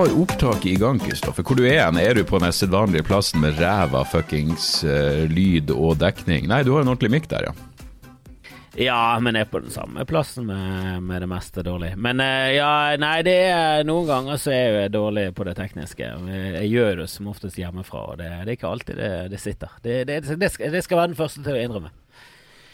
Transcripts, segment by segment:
har opptaket i gang, Kristoffer. Hvor du er hen? Er du på den sedvanlige plassen med ræva fuckings uh, lyd og dekning? Nei, du har en ordentlig mikk der, ja. Ja, men jeg er på den samme plassen med, med det meste dårlig. Men uh, ja, nei, det er noen ganger så er jeg dårlig på det tekniske. Jeg gjør det som oftest hjemmefra, og det, det er ikke alltid det, det sitter. Det, det skal være den første til å innrømme.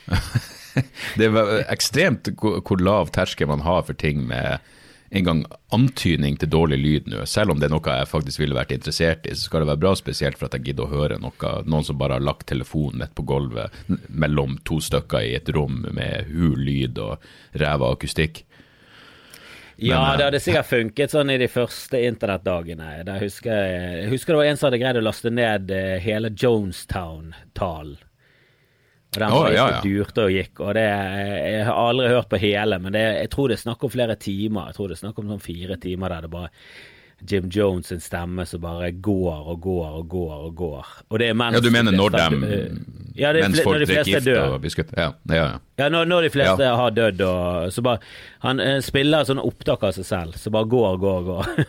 det er ekstremt hvor lav terskel man har for ting med en gang antydning til dårlig lyd nå. Selv om det er noe jeg faktisk ville vært interessert i, så skal det være bra spesielt for at jeg gidder å høre noe. Noen som bare har lagt telefonen midt på gulvet mellom to stykker i et rom med hul lyd og ræva akustikk. Ja, det hadde sikkert funket sånn i de første internettdagene. Jeg jeg husker det var en som hadde greid å laste ned eh, hele Jonestown-talen og den oh, ja, ja. durte og gikk. Og det, jeg har aldri hørt på hele, men det, jeg tror det er snakk om flere timer. Jeg tror det er snakk om sånn fire timer der det bare Jim Jones sin stemme som bare går og går og går og går. Og det er mens Ja, du mener når dem ja, det, Mens folk drikker gift og blir skutt? Ja, ja, ja. ja når, når, de fleste har dødd og så bare Han eh, spiller sånne opptak av seg selv, så bare går går går.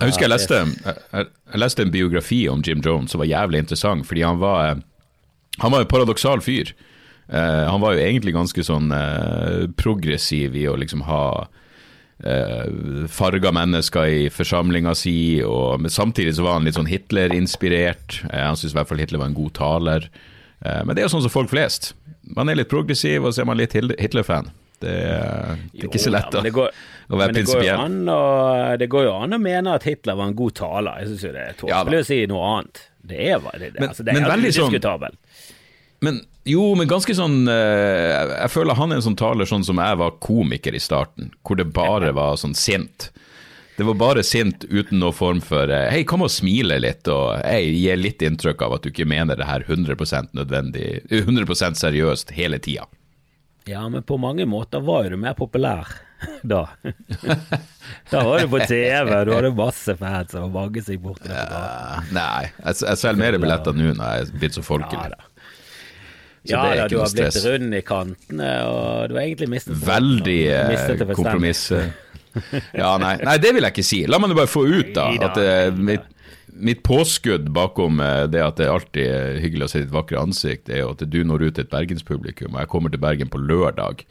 jeg husker jeg leste, jeg, jeg leste en biografi om Jim Jones som var jævlig interessant, fordi han var eh, han var en paradoksal fyr. Uh, han var jo egentlig ganske sånn uh, progressiv i å liksom ha uh, farga mennesker i forsamlinga si, og, men samtidig så var han litt sånn Hitler-inspirert. Han syntes i hvert fall Hitler var en god taler. men det er jo sånn som folk flest. Man er litt progressiv, og så er man litt Hitler-fan. Det, det, er ikke så lett jo, ja, går, å være prinsipiell. Det går jo an å mene at Hitler var en god taler. Jeg syns jo det er tåpelig å si noe annet. Det er, det, det, men, altså, det er veldig sånn men jo, men ganske sånn uh, Jeg føler han er en sånn taler sånn som jeg var komiker i starten, hvor det bare var sånn sint. Det var bare sint uten noen form for uh, Hei, kom og smile litt, og hei, gi litt inntrykk av at du ikke mener det her 100% nødvendig 100% seriøst hele tida. Ja, men på mange måter var jo du mer populær da. da var du på TV, du hadde masse fans og mange seg bort. det. Uh, nei, jeg, jeg selger mer billetter nå når jeg er blitt så folkelig. Ja, så ja, da, du har blitt rund i kantene, og du har egentlig mistet Veldig mistet kompromiss. ja, nei, nei, det vil jeg ikke si. La meg bare få ut, da. At uh, mitt, mitt, påskudd bakom uh, det at det alltid er hyggelig å se ditt vakre ansikt, er jo at du når ut til et bergenspublikum. Og jeg kommer til Bergen på lørdag.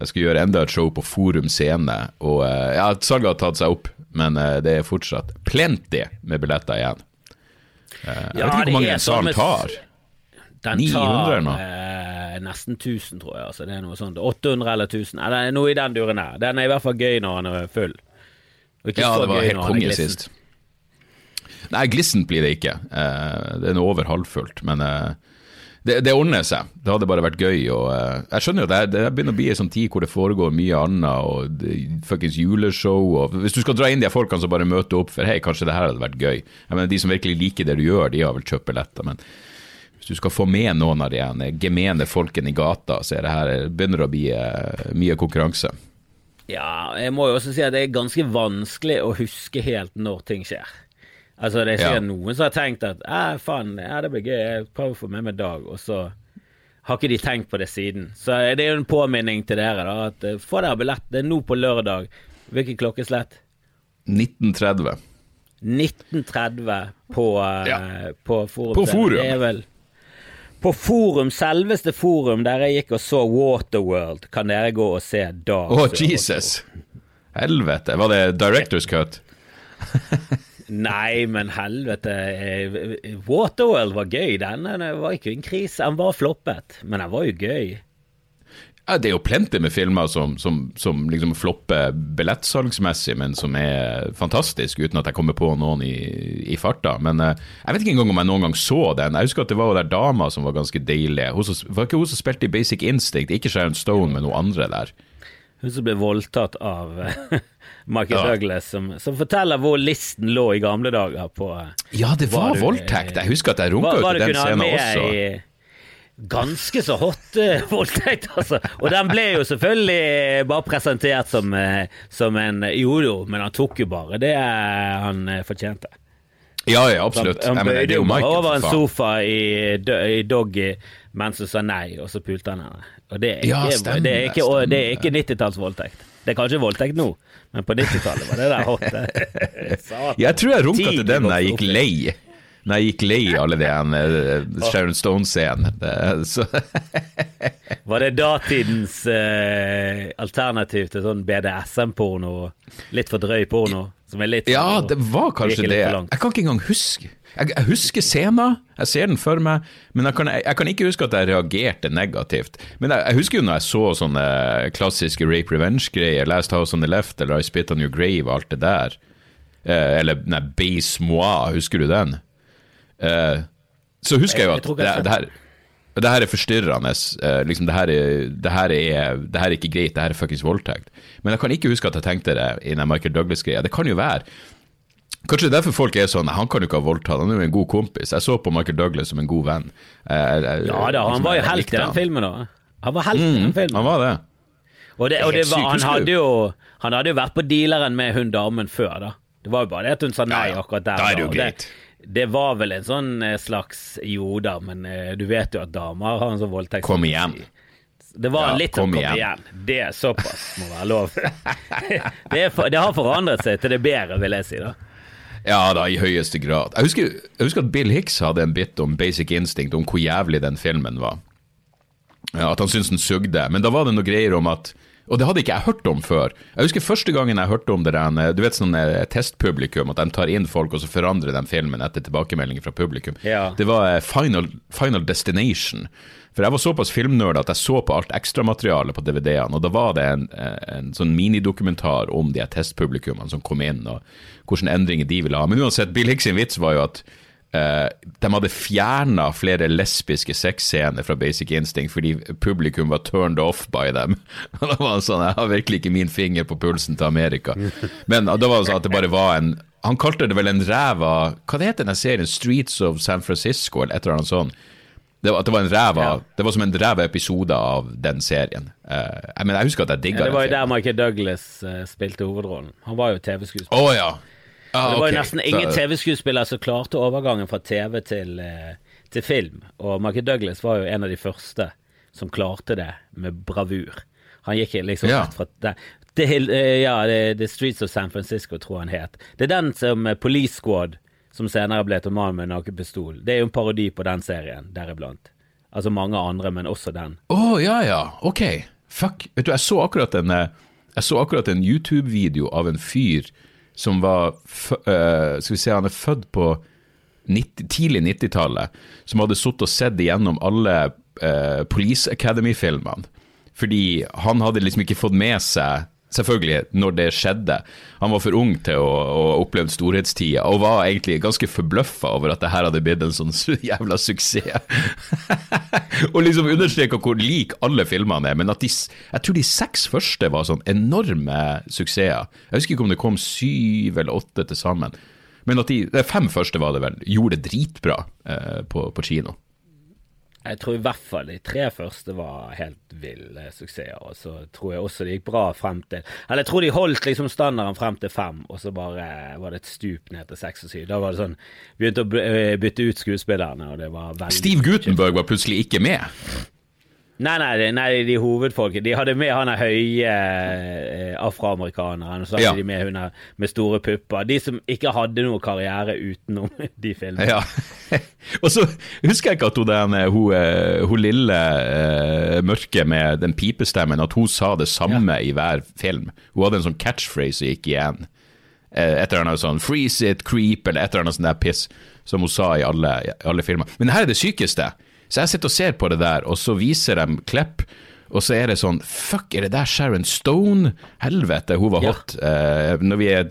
Jeg skal gjøre enda et show på Forum Scene. Og uh, ja, salget har tatt seg opp, men det er fortsatt plenty med billetter igjen. jeg ja, vet ikke hvor mange salen sal tar. Den 900 tar eh, nesten 1000, tror jeg. Altså, det er noe sånt. 800 eller 1000. Eller noe i den duren her. Den er i hvert fall gøy når den er full. ja, det var helt konge sist. Nei, glissent blir det ikke. Eh, det er noe over halvfullt. Men eh, det, det, ordner seg. Det hadde bare vært gøy. Og, eh, jeg skjønner jo det, det begynner å bli en sånn tid hvor det foregår mye annet, og fuckings juleshow. Og hvis du skal dra inn de folkene som bare møter opp for hei, kanskje det her hadde vært gøy. Jeg mener, De som virkelig liker det du gjør, de har vel kjøpt billetter. men hvis du skal få med noen av de gemene folkene i gata, så er det her begynner å bli mye konkurranse. Ja, jeg må jo også si at det er ganske vanskelig å huske helt når ting skjer. Altså, det er sikkert ja. noen som har tenkt at eh, faen, ja, det blir gøy, jeg prøver å få med meg Dag, og så har ikke de tenkt på det siden. Så det er jo en påminning til dere, da, at uh, få dere billett. Det er nå på lørdag. Hvilket klokkeslett? 1930. 1930 på, uh, ja. på Forum. På Forum. Det er vel på Forum, selveste Forum, der jeg gikk og så Waterworld, kan dere gå og se da. Å, oh, Jesus! Helvete. Var det Directors Cut? Nei, men helvete. Waterworld var gøy. Den, den var ikke en krise. Den var floppet, men den var jo gøy. Ja, det er jo plenty med filmer som, som, som liksom flopper billettsalgsmessig, men som er fantastisk, uten at jeg kommer på noen i, i farta. Men uh, jeg vet ikke engang om jeg noen gang så den. Jeg husker at det var der dama som var ganske deilig. Som, var ikke hun som spilte i Basic Instinct, ikke Sharon Stone, men noen andre der. Hun som ble voldtatt av eh, Michael ja. Douglas, som, som, forteller hvor listen lå i gamle dager på uh, Ja, det var voldtekt! Jeg husker at jeg runka ut i den scenen også. I, ganske så hot uh, voldtekt, altså. Og den ble jo selvfølgelig bare presentert som, uh, som en Jo jo, men han tok jo bare det han uh, fortjente. Ja, ja, absolutt. Han, han bøyde jo bare over en sofa i, i Doggy mens hun sa nei, og så pulte han henne. Og det er ikke, ja, stemmer, det er ikke, ikke 90-tallsvoldtekt. Det er kanskje voldtekt nå, men på 90-tallet var det der hot. jeg tror jeg runka til den da jeg gikk lei når jeg gikk lei alle de uh, Sharon Stone-scenene. Var det datidens uh, alternativ til sånn BDSM-porno? Litt for drøy porno? Som litt Ja, det var kanskje det. Jeg kan ikke engang huske. Jeg, jeg husker scenen, jeg ser den for meg, men jeg kan, jeg, jeg kan, ikke huske at jeg reagerte negativt. Men jeg, husker jo når jeg så sånne klassiske rape revenge-greier, Last House on the Left eller I Spit on Your Grave og alt det der. Eh, eller nei, Base Moi, husker du den? Uh, så husker jeg jo at det, det, her, det her er forstyrrende. Uh, liksom det, her er, det, her er, det her er ikke greit, det her er fuckings voldtekt. Men jeg kan ikke huske at jeg tenkte det i den Michael Douglas-greia. Det kan jo være. Kanskje det er derfor folk er sånn Han kan jo ikke ha voldtatt, han er jo en god kompis. Jeg så på Michael Douglas som en god venn. Jeg, jeg, ja da, han liksom, var jo helt i den filmen, da. Han var helt mm, i den filmen. Han var det. Og, det, og det var, han, hadde jo, han hadde jo vært på dealeren med hun damen før, da. Det var jo bare det at hun sa nei akkurat der. Da er det jo greit. Det, det var vel en sånn eh, slags Jo da, men eh, du vet jo at damer har en sånn voldtekt Kom igjen. Det var ja, litt å kom igjen. igjen. Det er såpass må være lov. det, for, det, har forandret seg til det bedre, vil jeg si. da. Ja da, i høyeste grad. Jeg husker, jeg husker, at Bill Hicks hadde en bit om Basic Instinct, om hvor jævlig den filmen var. Ja, at han syntes den sugde. Men da var det noe greier om at og det hadde ikke jeg hørt om før. Jeg husker første gangen jeg hørte om det der, du vet sånn eh, testpublikum, at de tar inn folk og så forandrer de filmen etter tilbakemeldinger fra publikum. Ja. Det var eh, Final, Final Destination. For jeg var såpass filmnerd at jeg så på alt ekstramaterialet på DVD-ene, og da var det en, eh, en sånn minidokumentar om de testpublikummene som kom inn, og hvilke endringer de ville ha. Men uansett, Bill Hicks sin vits var jo at Uh, de hadde fjerna flere lesbiske sexscener fra Basic Instinct fordi publikum var turned off by dem. Og da var han sånn, Jeg har virkelig ikke min finger på pulsen til Amerika. Men da var det sånn at det bare var en Han kalte det vel en ræva Hva det heter den serien? Streets of San Francisco, eller et eller annet sånt. Det var, det var, en ræva, ja. det var som en ræva episode av den serien. Uh, jeg, men jeg husker at jeg digga ja, Det var jo der Michael Douglas uh, spilte hovedrollen. Han var jo TV-skuespiller. Oh, ja. Ah, det var jo nesten ingen TV-skuespillere som klarte overgangen fra TV til, eh, til, film, og Michael Douglas var jo en av de første som klarte det med bravur. Han gikk liksom ja. fra det, det, ja, det, The Streets of San Francisco, tror han het. Det er den som eh, Police Squad, som senere ble til mann med nakepistol. Det er jo en parodi på den serien, deriblant. Altså mange andre, men også den. Å, oh, ja ja, ok. Fuck. Vet du, jeg så akkurat en, jeg så akkurat en YouTube-video av en fyr som var uh, Skal vi se, han er født på 90, tidlig 90-tallet, som hadde sittet og sett igjennom alle uh, Police Academy-filmene. Fordi han hadde liksom ikke fått med seg selvfølgelig, når det skjedde. Han var for ung til å ha opplevd storhetstida, og var egentlig ganske forbløffa over at det her hadde blitt en sånn jævla suksess. og liksom understreka hvor lik alle filmene er, men at de, jeg tror de seks første var sånn enorme suksesser. Jeg husker ikke om det kom syv eller åtte til sammen, men at de, de fem første var det vel, gjorde det dritbra eh, på, på kino. Jeg tror i hvert fall de tre første var helt ville suksesser. Og så tror jeg også det gikk bra frem til Eller jeg tror de holdt liksom standarden frem til fem, og så bare var det et stup ned til seks og syv. Da var det sånn Begynte å eh, bytte ut skuespillerne, og det var veldig Steve Gutenberg var plutselig ikke med? Nei, nei, nei, de hovedfolket. De hadde med han høye eh, afroamerikaneren, og så hadde ja. de med hun med store pupper. De som ikke hadde noe karriere utenom de filmene. Ja. og så husker jeg ikke at hun, den, eh, hun, eh, hun lille uh, mørke med den pipestemmen, at hun sa det samme ja. i hver film. Hun hadde en sånn catchphrase som gikk igjen. Uh, et eller annet sånn 'freeze it, creep', eller et eller annet sånt der piss, som hun sa i alle, alle filmer. Men her er det sykeste. Så jeg sitter og ser på det der, og så viser de Klepp. Og så er det sånn Fuck, er det der Sharon Stone? Helvete, hun var hot. Ja. Uh, vi, er,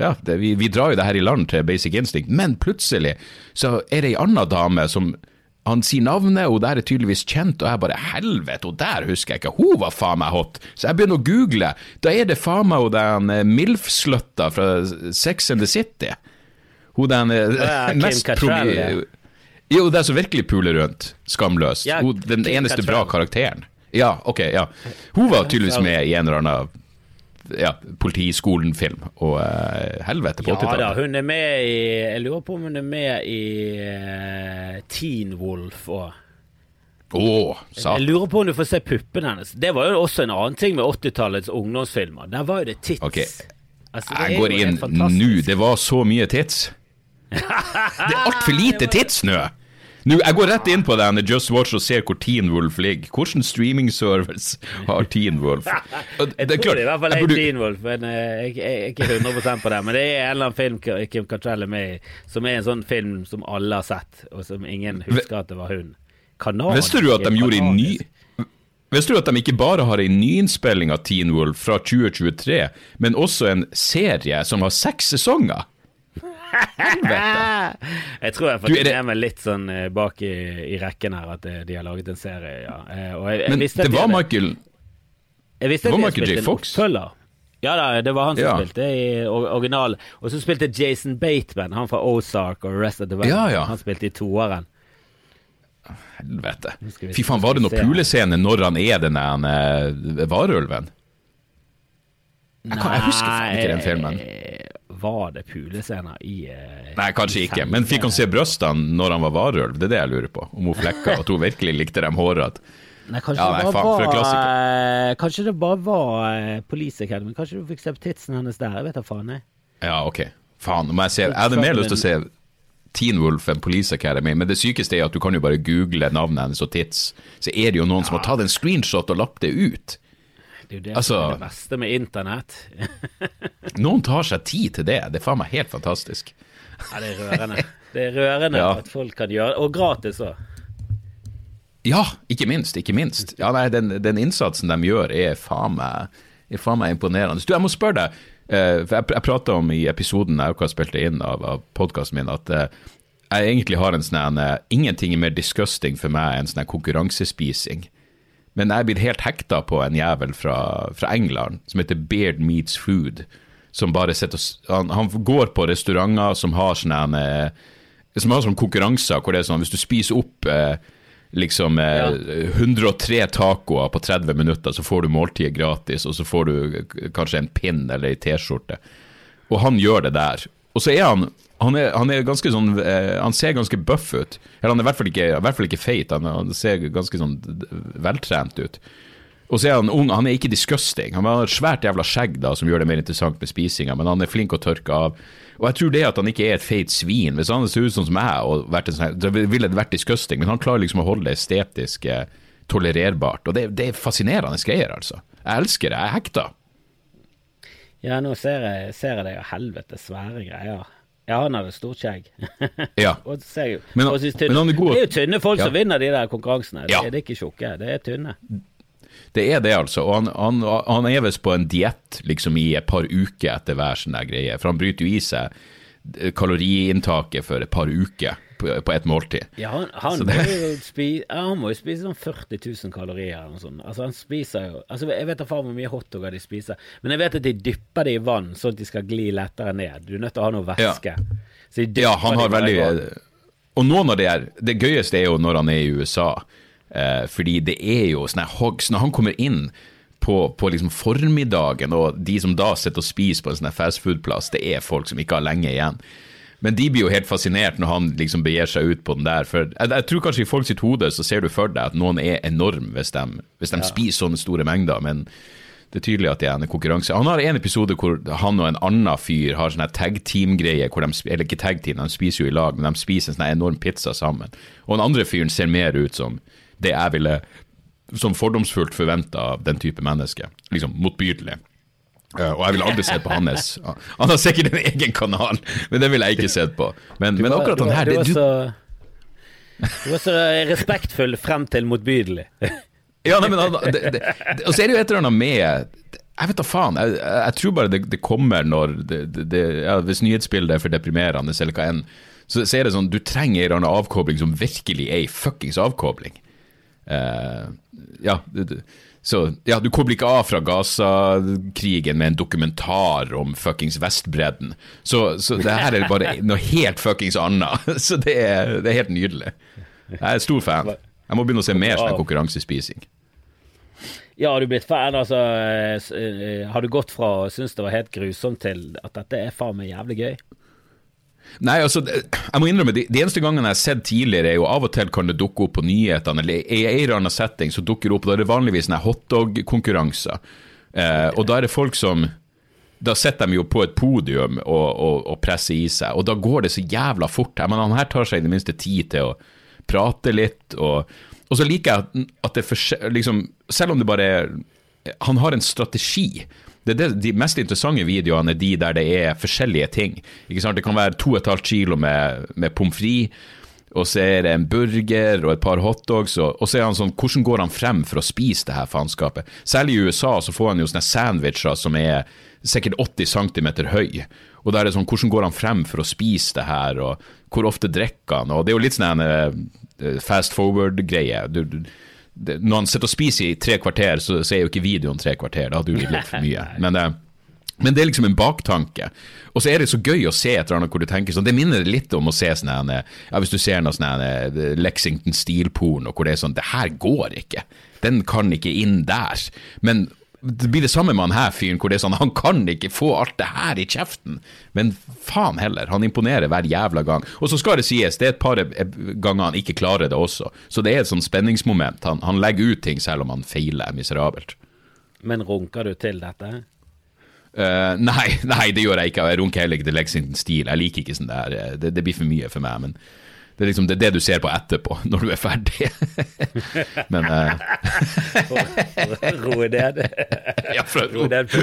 ja, vi, vi, drar jo det her i land til Basic Instinct, men plutselig så er det ei anna dame som han sier navnet, og der er tydeligvis kjent, og jeg bare helvete, og der husker jeg ikke, hun var faen meg hot. Så jeg begynner å google, da er det faen meg den uh, MILF-sløtta fra Sex and the City. Hun den uh, mest mest Cattrall, jo, det er så virkelig puler rundt. Skamløs. Ja, hun, den eneste bra karakteren. Ja, ok, ja. Hun var tydeligvis med i en eller annen ja, Politiskolen-film, og uh, helvete på 80-tallet. Ja da, hun er med i Jeg lurer på om hun er med i uh, Teen Wolf òg. Oh, jeg lurer på om du får se puppene hennes. Det var jo også en annen ting med 80-tallets ungdomsfilmer. Der var jo det tits. Okay. Altså, det jeg går inn nå. Det var så mye tits. Det er altfor lite tidssnø! nå! Jeg går rett inn på den Just Watch og ser hvor Teen Wolf ligger. Hvilken streaming-service har Teen Wolf? jeg tror klart, i hvert fall er. Teen Wolf, men eh, jeg, jeg, er ikke 100 på det. Men det er en eller annen film Kim Cattrell er med i, som er en sånn film som alle har sett, og som ingen husker at det var hun. Kanadisk, Visste du at de gjorde en ny Visste du at de ikke bare har en nyinnspilling av Teen Wolf fra 2023, men også en serie som har seks sesonger? Jeg tror jeg får fått meg litt sånn eh, bak i, i, rekken her at eh, de har laget en serie, ja. Eh, jeg, jeg Men det var Michael Jeg visste det var Michael J. Fox? Ja da, det var han som ja. spilte i originalen. Og så spilte Jason Bateman, han fra Ozark og Rest of the World. Ja, ja. Han spilte i toeren. Helvete. Fy faen, var det noen pulescene når han er den der varulven? Jeg, jeg, husker faen ikke den filmen. Var det pulescener i uh, Nei, kanskje ikke. Men fikk han se brystene når han var varulv? Det er det jeg lurer på. Om hun flekka, at hun virkelig likte dem hårete. Nei, kanskje, ja, nei, det faen, var, uh, kanskje det bare var uh, Police Academy. Kanskje du fikk se titsen hennes der. Jeg vet da faen. jeg. Ja, ok. Faen, jeg se. Jeg hadde mer lyst til å se Teen Wolf enn Police Academy, men det sykeste er at du kan jo bare google navnet hennes og tits, så er det jo noen ja. som har tatt en screenshot og lapp det ut. Det er jo det altså, som er det beste med internett. noen tar seg tid til det. Det er faen meg helt fantastisk. ja, det er rørende. Det er rørende ja. at folk kan gjøre det. Og gratis òg. Ja, ikke minst. Ikke minst. Ja, nei, den, den innsatsen de gjør, er faen meg, er faen meg imponerende. Du, jeg må spørre deg, uh, for jeg, jeg prata om i episoden jeg har spilt inn av, av podkasten min, at uh, jeg egentlig har en sånn uh, Ingenting er mer disgusting for meg enn sånn konkurransespising. Men jeg er blitt helt hekta på en jævel fra, fra, England som heter Beard Meets Food. Som bare sitter han, han, går på restauranter som har sånne som har sånne konkurranser hvor det er sånn hvis du spiser opp eh, liksom eh, ja. 103 tacoer på 30 minutter, så får du måltidet gratis, og så får du kanskje en pinn eller ei T-skjorte. Og han gjør det der. Og så er han han, er, han er, ganske sånn eh, Han ser ganske buff ut. Eller han er i hvert fall ikke, hvert fall ikke feit, han, han, ser ganske sånn veltrent ut. Og så er han ung, han er ikke disgusting. Han har et svært jævla skjegg da, som gjør det mer interessant med spisinga, men han er flink å tørke av. Og jeg tror det at han ikke er et feit svin Hvis han ser ut sånn som jeg, og vært en sånn, så ville det vært disgusting, men han klarer liksom å holde det estetisk eh, tolererbart. Og det, det er fascinerende greier, altså. Jeg elsker det, jeg er hekta. Ja, nå ser jeg, ser jeg det jo helvete svære greier. Ja, han hadde stort skjegg. ja. og ser, men, og tynne, men han er god. Det er jo tynne folk ja. som vinner de der konkurransene. Ja. Det, det, er ikke tjukke, det er tynne. Det er det, altså. Og han, han, han er visst på en diett liksom i et par uker etter hver sånn greie. For han bryter jo i seg kaloriinntaket for et par uker på, på et måltid. Ja, han, han, må spise, han, må jo spise, sånn 40 000 kalorier eller noe sånt. Altså, han spiser jo altså, Jeg vet da faen hvor mye hotdoger de spiser, men jeg vet at de dypper det i vann sånn at de skal gli lettere ned. Du er nødt til å ha noe væske. Ja, ja han har veldig Og noen av de her Det gøyeste er jo når han er i USA, eh, fordi det er jo sånne hogs Når han kommer inn på, på liksom formiddagen, og de som da sitter og spiser på en sånn fastfood-plass, det er folk som ikke har lenge igjen. Men de blir jo helt fascinert når han liksom begir seg ut på den der. For jeg, jeg tror kanskje i folk sitt hode så ser du for deg at noen er enorm hvis de, hvis de ja. spiser sånne store mengder. men det er tydelig at det er en konkurranse. Han har en episode hvor han og en annen fyr har sånne tag team-greier, eller ikke tag team, de spiser jo i lag, men de spiser en sånn enorm pizza sammen. Og den andre fyren ser mer ut som det jeg ville som fordomsfullt forventa av den type menneske. Liksom motbydelig. Og jeg ville aldri sett på hans. Han har sikkert en egen kanal, men det ville jeg ikke sett på. Men, men akkurat den her du, så, du var så respektfull frem til motbydelig. ja, nei, men det, det, Og så er det jo et eller annet med Jeg vet da faen. Jeg, jeg, tror bare det, det kommer når ja, Hvis nyhetsbildet er for deprimerende, eller hva enn, så, så, er det sånn Du trenger en eller annen avkobling som virkelig er ei fuckings avkobling. Uh, ja, det, så ja, du kobler ikke av fra Gaza-krigen med en dokumentar om fuckings Vestbredden. Så, så det her er bare noe helt fuckings annet. Så det er, det er, helt nydelig. Jeg er stor fan. Jeg må begynne å se mer sånn konkurransespising. Ja, har du blitt fan? Altså, eh, har du gått fra å synes det var helt grusomt til at dette er faen meg jævlig gøy? Nei, altså, jeg må innrømme, de, de eneste gangene jeg har sett tidligere, er jo av og til kan det dukke opp på nyhetene, eller i en eller annen setting så dukker det opp, da er det vanligvis hotdog-konkurranser. Eh, og da er det folk som da sitter de jo på et podium og, og, og, presser i seg, og da går det så jævla fort. Jeg mener, han her tar seg i det minste tid til å prate litt, og, og så liker jeg at det for, liksom, Selv om det bare er Han har en strategi. Det, det, de mest interessante videoene er de der det er forskjellige ting. Det kan være 2,5 kilo med, med pommes frites, og så er det en burger og et par hotdogs, og, og så er han sånn Hvordan går han frem for å spise det her faenskapet? Særlig i USA så får han jo sånne sandwicher som er sikkert 80 cm høy. Og da er det sånn, hvordan går han frem for å spise det her, og hvor ofte drikker han? Og det er jo litt sånn uh, fast forward-greie. Når han sitter og spiser i tre kvarter, så, så er jo ikke videoen tre kvarter, da hadde du litt for mye. Men, uh, men det er liksom en baktanke. Og så er det så gøy å se et eller annet hvor du tenker sånn Det minner litt om å se sånn ja, Hvis du ser noe sånn Lexington Steel-porno hvor det er sånn Det her går ikke. Den kan ikke inn der. Men det blir det samme med han her fyren, hvor det er sånn han kan ikke få alt det her i kjeften. Men faen heller, han imponerer hver jævla gang. Og så skal det sies, det er et par ganger han ikke klarer det også. Så det er et sånn spenningsmoment. Han, han legger ut ting selv om han feiler miserabelt. Men runker du til dette? Uh, nei, nei, det gjør jeg ikke. Jeg runker heller ikke til Lexington Steel. Jeg liker ikke sånn der. Det, det blir for mye for meg. men det er liksom det, det, du ser på etterpå, når du er ferdig. Men uh... Roe ned. ja, for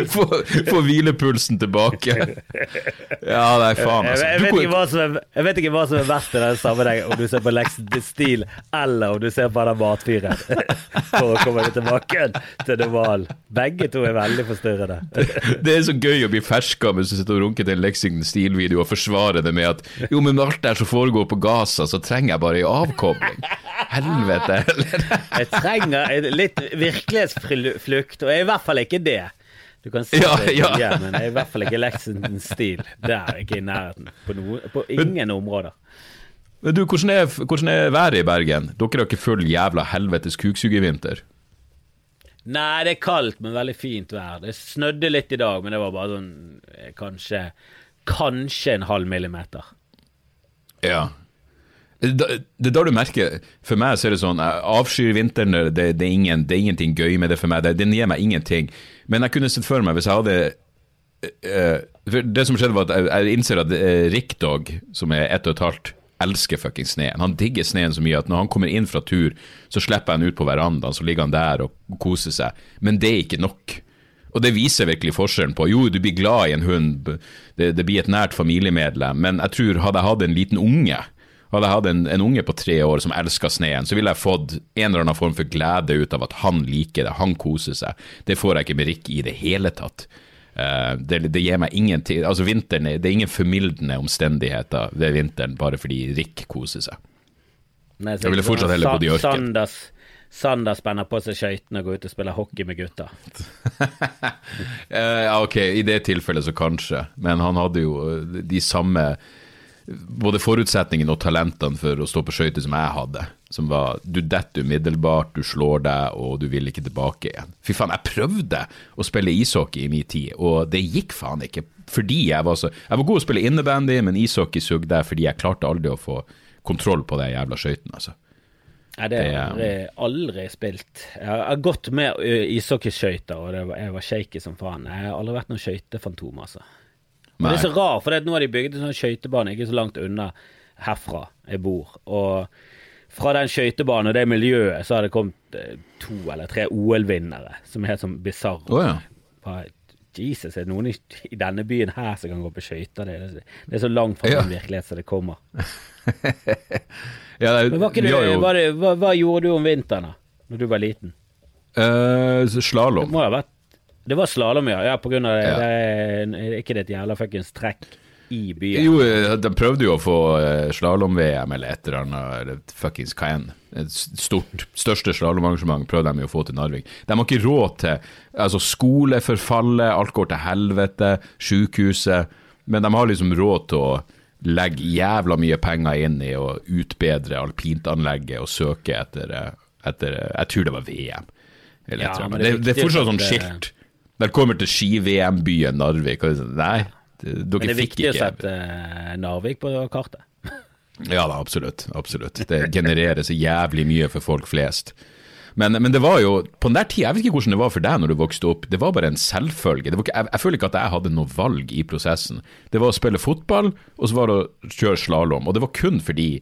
få, få hvilepulsen tilbake. Ja, nei, faen, altså. Jeg, jeg, vet er, jeg vet ikke hva som er verst i den sammenhengen, om du ser på Lex Stil eller om du ser på den matfyren. For å komme tilbake til normal. Begge to er veldig forstyrrende. det er så gøy å bli ferska mens du sitter og runker til en Lexington Steel-video og forsvarer det med at jo, men alt det som foregår på Gaza så trenger jeg bare en avkobling. Helvete heller. jeg trenger litt virkelighetsflukt, og jeg er i hvert fall ikke det. Du kan si ja, det, ja. men jeg er i hvert fall ikke Lexington Stil. Det er ikke i nærheten. På, noen, på ingen men, områder. Men du, hvordan er, hvordan er, været i Bergen? Dere har ikke full jævla helvetes kuksugevinter? Nei, det er kaldt, men veldig fint vær. Det snødde litt i dag, men det var bare sånn eh, kanskje Kanskje en halv millimeter. Ja, det er da du merker For meg så er det sånn Jeg avskyr vinteren. Det, det, er ingen, det, er ingenting gøy med det for meg. Det, den gir meg ingenting. Men jeg kunne sett for meg hvis jeg hadde uh, Det som skjedde, var at jeg, jeg innser at uh, Rick Dog, som er ett og et halvt, elsker fucking sneen. Han digger sneen så mye at når han kommer inn fra tur, så slipper jeg han ut på verandaen, så ligger han der og koser seg. Men det er ikke nok. Og det viser virkelig forskjellen på Jo, du blir glad i en hund, det, det blir et nært familiemedlem, men jeg tror hadde jeg hatt en liten unge hadde jeg hatt en, en, unge på tre år som elska sneen, så ville jeg fått en eller annen form for glede ut av at han liker det, han koser seg. Det får jeg ikke med Rick i det hele tatt. Uh, det, det, gir meg ingenting Altså vinteren, Det er ingen formildende omstendigheter ved vinteren bare fordi Rick koser seg. Nei, jeg ville fortsatt heller bodd i ørken. Sanders, Sander spenner på seg skøytene og går ut og spiller hockey med gutta. uh, ok, i det tilfellet så kanskje, men han hadde jo de samme både forutsetningene og talentene for å stå på skøyter som jeg hadde. Som var du detter umiddelbart, du slår deg, og du vil ikke tilbake igjen. Fy faen, jeg prøvde å spille ishockey i min tid, og det gikk faen ikke. Fordi jeg var så Jeg var god å spille innebandy, men ishockey sugde jeg fordi jeg klarte aldri å få kontroll på de jævla skøytene, altså. Nei, det har jeg aldri, spilt. Jeg har gått med ishockeyskøyter, og var, jeg var shaky som faen. Jeg har aldri vært noen skøytefantom, altså. Men det er så rart, for nå har de bygd en sånn skøytebane ikke så langt unna herfra jeg bor. Og fra den skøytebanen og det miljøet så har det kommet eh, to eller tre OL-vinnere som er helt sånn bisarre. Oh, ja. Jesus, er det noen i, i, denne byen her som kan gå på skøyter? Det, det, er så langt fra ja. den virkelighet som det kommer. ja, det, Men hva, du, jo... hva, hva, hva, gjorde du om vinteren da når du var liten? Uh, Slalåm. Det må ha vært det var slalåm, ja. ja. På grunn av det. Ja. det er ikke det et jævla fuckings trekk i byen? Jo, eh, de prøvde jo å få eh, slalåm-VM eller et eller annet, eller fuckings Cayenne. enn. Et stort, største slalåmarrangement prøvde de jo å få til Narvik. De har ikke råd til altså skoleforfallet, alt går til helvete, sykehuset. Men de har liksom råd til å legge jævla mye penger inn i å utbedre alpintanlegget og søke etter, eh, etter Jeg tror det var VM. Eller, Ja, det, det, det, er fortsatt sånn skilt. Velkommen til ski-VM-byen Narvik. Nei, dere fikk ikke Men det er viktig å sette Narvik på kartet. ja da, absolutt. Absolutt. Det genererer så jævlig mye for folk flest. Men, men, det var jo, på den der tida, jeg vet ikke hvordan det var for deg når du vokste opp, det var bare en selvfølge. Ikke, jeg, jeg, føler ikke at jeg hadde noe valg i prosessen. Det var å spille fotball, og så var det å kjøre slalåm. Og det var kun fordi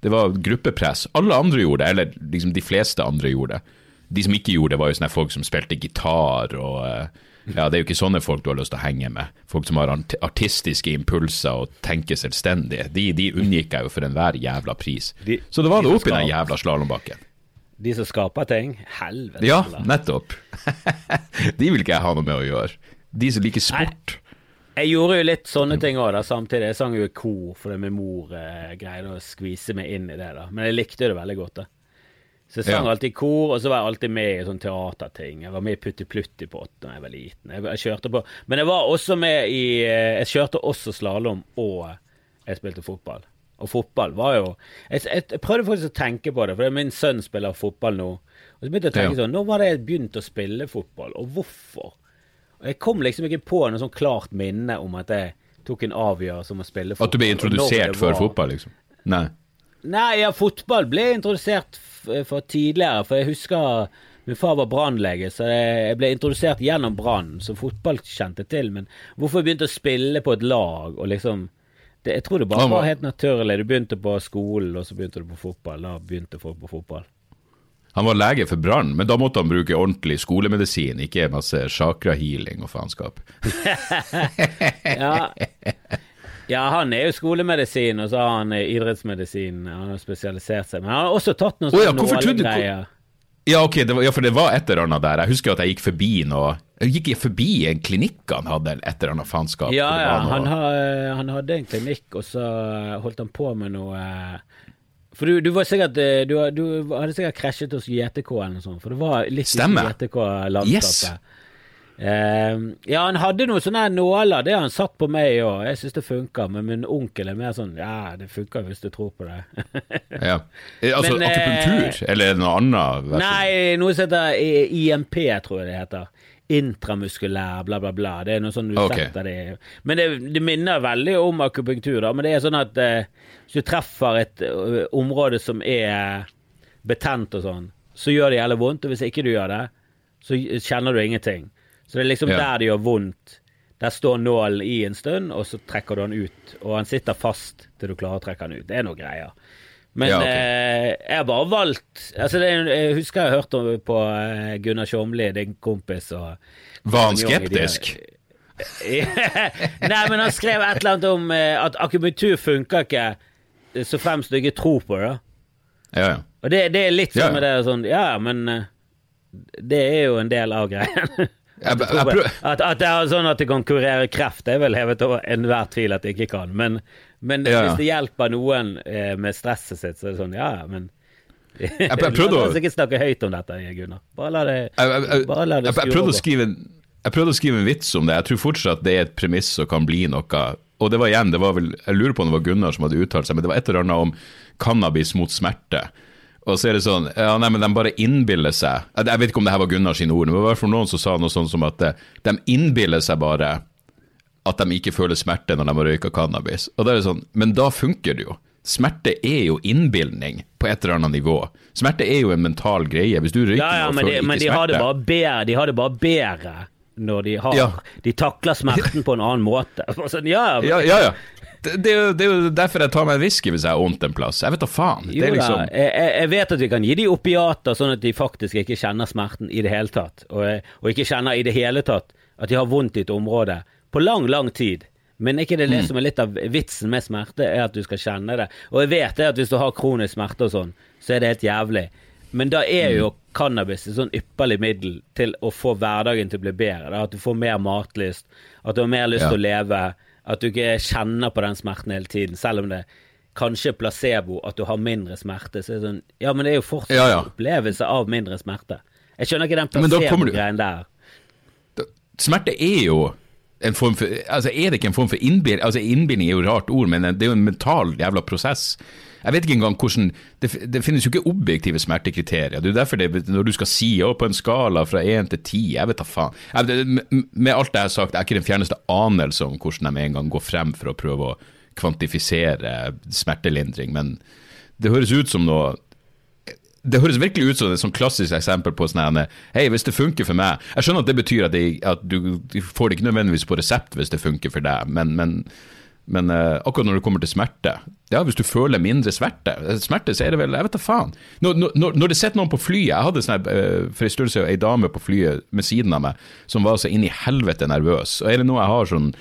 det var gruppepress. Alle andre gjorde det, eller liksom de fleste andre gjorde det. De som ikke gjorde det, var jo sånne folk som spilte gitar og eh, ja, Det er jo ikke sånne folk du har lyst til å henge med. Folk som har artistiske impulser og tenker selvstendig. De, de unngikk jeg jo for enhver jævla pris. De, så det var det oppi den jævla slalåmbakken. De som skaper ting? Helvete. Ja, nettopp. de vil ikke jeg ha noe med å gjøre. De som liker sport. Nei. Jeg gjorde jo litt sånne ting òg, samtidig. Jeg sang jo i kor fordi min mor eh, greide å skvise meg inn i det. da Men jeg likte det veldig godt. da Så jeg sang ja. alltid i kor, og så var jeg alltid med i sånne teaterting. Jeg var med i Putti Plutti på åtte da jeg var liten. Jeg, jeg, kjørte på Men jeg var også med i eh, Jeg kjørte også slalåm, og jeg spilte fotball. Og fotball var jo jeg, jeg, jeg, prøvde faktisk å tenke på det, for min sønn spiller fotball nå. Og så begynte jeg å tenke ja. sånn Når var det jeg begynte å spille fotball, og hvorfor? Og Jeg kom liksom ikke på noe sånn klart minne om at jeg tok en avgjørelse om å spille fotball. At du ble introdusert før fotball, liksom? Nei. Nei, ja, fotball ble introdusert for tidligere, for jeg husker Min far var brannlege, så jeg ble introdusert gjennom Brann, som fotball kjente til. Men hvorfor jeg begynte å spille på et lag og liksom det, jeg tror det bare var helt naturlig. Du begynte på skolen, og så begynte du på fotball. Da begynte folk på fotball. Han var lege for brann, men da måtte han bruke ordentlig skolemedisin, ikke masse chakra-healing og faenskap. ja. Ja. han er jo skolemedisin, og så har han idrettsmedisin. Han har spesialisert seg. Men han har også tatt noen sånne oh, ja, greier. Ja, ok, var, ja, for det var et eller annet der. Jeg husker at jeg gikk forbi noe Jeg gikk forbi en klinikk han hadde, et eller annet faenskap. Ja, ja noe... han, ha, han, hadde en klinikk, og så holdt han på med noe For du, du var sikkert du, du, hadde sikkert krasjet hos JTK eller noe sånt, for det var litt Stemmer. JTK-landskapet. Yes. Uh, ja, han hadde noen sånne nåler, det har han satt på meg òg. Jeg syns det funker, men min onkel er mer sånn Ja, det funker hvis du tror på det. ja. Altså men, akupunktur, uh, eller noe annet? Versjon? Nei, noe som heter IMP, tror jeg det heter. Intramuskulær, bla, bla, bla. Det er noe sånn du okay. setter det Men det, det, minner veldig om akupunktur, da. Men det er sånn at uh, hvis du treffer et område som er betent og sånn, så gjør det jævlig vondt. Og hvis ikke du gjør det, så kjenner du ingenting. Så det er liksom ja. der det gjør vondt. Der står nålen i en stund, og så trekker du den ut. Og han sitter fast til du klarer å trekke den ut. Det er noe greier. Men ja, okay. eh, jeg har bare valgt altså det, Jeg husker jeg hørte på eh, Gunnar Tjomli, din kompis. Og, Var han skeptisk? Nei, men han skrev et eller annet om eh, at akupunktur funker ikke så fremst du ikke tror på det. Ja, ja. Og det, det er litt sånn med det sånn Ja, men eh, det er jo en del av greien. At, at, at, det er sånn at det kan kurere kreft, det er vel hevet over enhver tvil at det ikke kan. Men, men ja, hvis det hjelper noen eh, med stresset sitt, så er det sånn, ja, men jeg prøvde å ikke snakke høyt om dette, Gunnar. Bare la det, bare la det jeg, prøvde å skrive en, jeg prøvde å skrive en vits om det. Jeg tror fortsatt det er et premiss som kan bli noe. Og det var igjen, det var vel, jeg lurer på om det var Gunnar som hadde uttalt seg, men det var et eller annet om cannabis mot smerte. Og så er det sånn ja, nei, men De bare innbiller seg Jeg vet ikke om det her var Gunnar sine ord, men det var i hvert fall noen som sa noe sånt som at eh, de innbiller seg bare at de ikke føler smerte når de har røyka cannabis. Og da er det sånn, Men da funker det jo. Smerte er jo innbilning på et eller annet nivå. Smerte er jo en mental greie. Hvis du røyker ja, ja, og føler de, ikke men de smerte har det bare bedre, De har det bare bedre når de har ja. De takler smerten på en annen måte. Sånn, ja, ja, ja, ja. Det, det, er jo, er derfor jeg tar meg en whisky hvis jeg har vondt en plass. Jeg vet da faen. Jo, liksom... jeg, jeg, vet at vi kan gi de opiater sånn at de faktisk ikke kjenner smerten i det hele tatt, og, og ikke kjenner i det hele tatt at de har vondt i et område på lang, lang tid. Men ikke det, det mm. som er litt av vitsen med smerte, er at du skal kjenne det. Og jeg vet det at hvis du har kronisk smerte og sånn, så er det helt jævlig. Men da er jo mm. cannabis et sånn ypperlig middel til å få hverdagen til å bli bedre. Da. At du får mer matlyst, at du har mer lyst til ja. å leve at du ikke kjenner på den smerten hele tiden, selv om det kanskje er placebo at du har mindre smerte. Så er det sånn Ja, men det er jo fortsatt ja, ja. opplevelse av mindre smerte. Jeg skjønner ikke den placebo-greien der. Smerte er jo en form for, altså Er det ikke en form for innbilning? Altså Innbilning er jo et rart ord, men det er jo en mental jævla prosess. Jeg vet ikke engang hvordan Det, det finnes jo ikke objektive smertekriterier. Det er derfor det, når du skal si å, på en skala fra én til ti Jeg vet da faen. Jeg, med alt det jeg har sagt, jeg er ikke den fjerneste anelse om hvordan de en gang går frem for å prøve å kvantifisere smertelindring, men det høres ut som noe det høres virkelig ut som et sånn klassisk eksempel på sånn Hei, hvis det funker for meg Jeg skjønner at det betyr at, jeg, at du, du, får det ikke nødvendigvis på resept hvis det funker for deg, men, men, men uh, akkurat når det kommer til smerte Ja, hvis du føler mindre smerte, smerte så er det vel Jeg vet da faen. Når, når, når det sitter noen på flyet Jeg hadde sånn, uh, for en stund siden ei dame på flyet med siden av meg som var så inn i helvete nervøs. Og er det noe jeg har sånn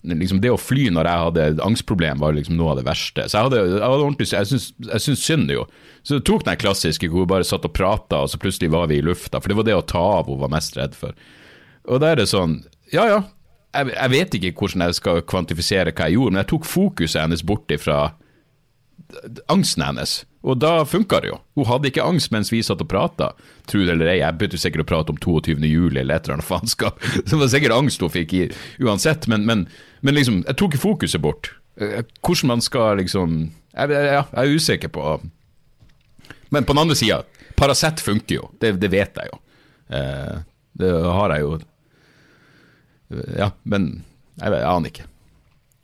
liksom Det å fly når jeg hadde angstproblem, var liksom noe av det verste. Så jeg hadde, jeg hadde ordentlig, jeg syns synd jo. Så det tok den klassiske hvor hun bare satt og prata, og så plutselig var vi i lufta. For det var det å ta av hun var mest redd for. Og da er det sånn, ja ja, jeg, jeg vet ikke hvordan jeg skal kvantifisere hva jeg gjorde, men jeg tok fokuset hennes bort ifra angsten hennes. Og da funka det jo. Hun hadde ikke angst mens vi satt og prata. Tro det eller ei, jeg begynte sikkert å prate om 22. juli eller et eller annet faenskap. Det var sikkert angst hun fikk i, uansett, men, men, men, liksom, jeg tok fokuset bort. Eh, hvordan man skal liksom Jeg, jeg, jeg er usikker på Men på den andre sida, Paracet funker jo. Det, det, vet jeg jo. Eh, det har jeg jo Ja, men jeg, jeg aner ikke.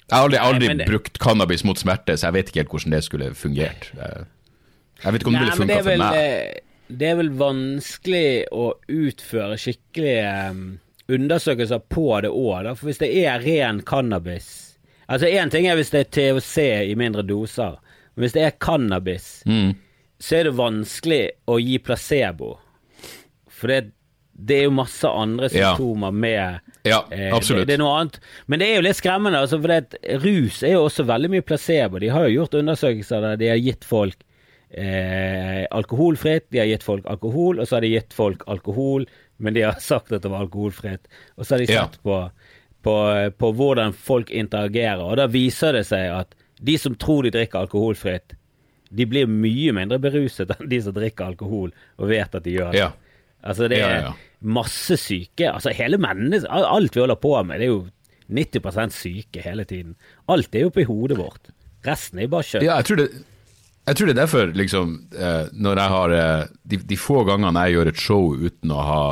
Jeg har aldri, aldri Nei, det... brukt cannabis mot smerte, så jeg vet ikke helt hvordan det skulle fungert. Jeg vet ikke om Nei, det ville funka for meg. Eh, det er vel vanskelig å utføre skikkelige um, undersøkelser på det òg, for hvis det er ren cannabis Altså Én ting er hvis det er THC i mindre doser, men hvis det er cannabis, mm. så er det vanskelig å gi placebo. For det, det er jo masse andre symptomer ja. med ja, absolutt. Det, det, er noe annet. Men det er jo litt skremmende, altså, for rus er jo også veldig mye placebo. De har jo gjort undersøkelser der de har gitt folk eh, alkoholfritt, de har gitt folk alkohol, og så har de gitt folk alkohol, men de har sagt at det var alkoholfritt. Og så har de sett ja. på, på, på, hvordan folk interagerer, og da viser det seg at de som tror de drikker alkoholfritt, de blir mye mindre beruset enn de som drikker alkohol og vet at de gjør det. Ja. Altså det er masse syke. Altså hele mennesket, alt vi holder på med, det er jo 90% syke hele tiden. Alt er jo oppi hodet vårt. Resten er jo bare kjøtt. Ja, jeg tror det jeg tror det er derfor, liksom, eh, når jeg har eh, de, de, få gangene jeg gjør et show uten å ha,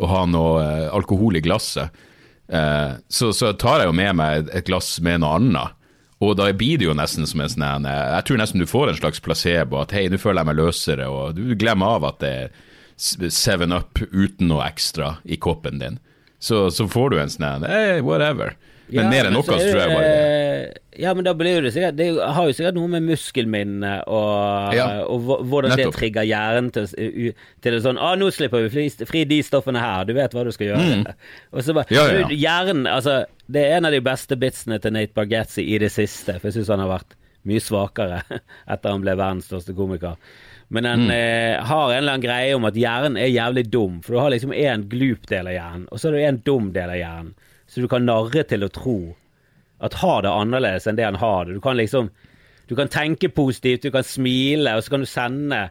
å ha noe eh, alkohol i glasset, så, så, tar jeg jo med meg et glass med noe annet. Og da blir det jo nesten som en sånn Jeg tror nesten du får en slags placebo. At hei, nå føler jeg meg løsere, og du glemmer av at det er 7 Up uten noe ekstra i koppen din. Så, så får du en sånn hey, whatever. Men ja, mer enn noe, tror jeg bare det. Ja, men da blir det sikkert Det har jo sikkert noe med muskelminne og, ja, og hvordan nettopp. det trigger hjernen til, til det sånn Å, nå slipper vi fri, fri, de stoffene her, du vet hva du skal gjøre. Mm. Og så bare ja, ja. Hjernen, altså Det er en av de beste bitsene til Nate Bargatzy i det siste, for jeg syns han har vært mye svakere etter han ble verdens største komiker. Men den mm. eh, har en eller annen greie om at hjernen er jævlig dum. For du har liksom én glup del av hjernen, og så er det en dum del av hjernen. Så du kan narre til å tro at har det annerledes enn det han har det. Du kan liksom Du kan tenke positivt, du kan smile, og så kan du sende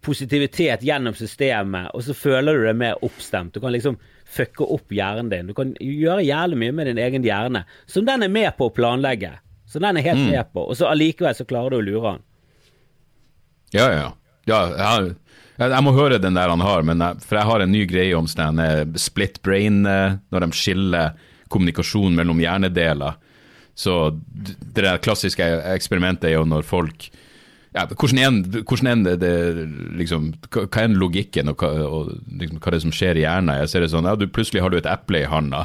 positivitet gjennom systemet, og så føler du deg mer oppstemt. Du kan liksom fucke opp hjernen din. Du kan gjøre jævlig mye med din egen hjerne, som den er med på å planlegge. Så den er helt mm. med på, og så allikevel så klarer du å lure han. Ja, ja. ja jeg, jeg, må høre den der han har, jeg, for jeg har en ny greie om sånn eh, split brain, eh, når de skiller kommunikasjon mellom hjernedeler. Så det der klassiske eksperimentet er jo når folk ja, hvordan er det, det liksom, Hva er logikken, og, hva, og liksom, hva er det som skjer i hjernen? Jeg ser det sånn, ja, du, Plutselig har du et eple i handa,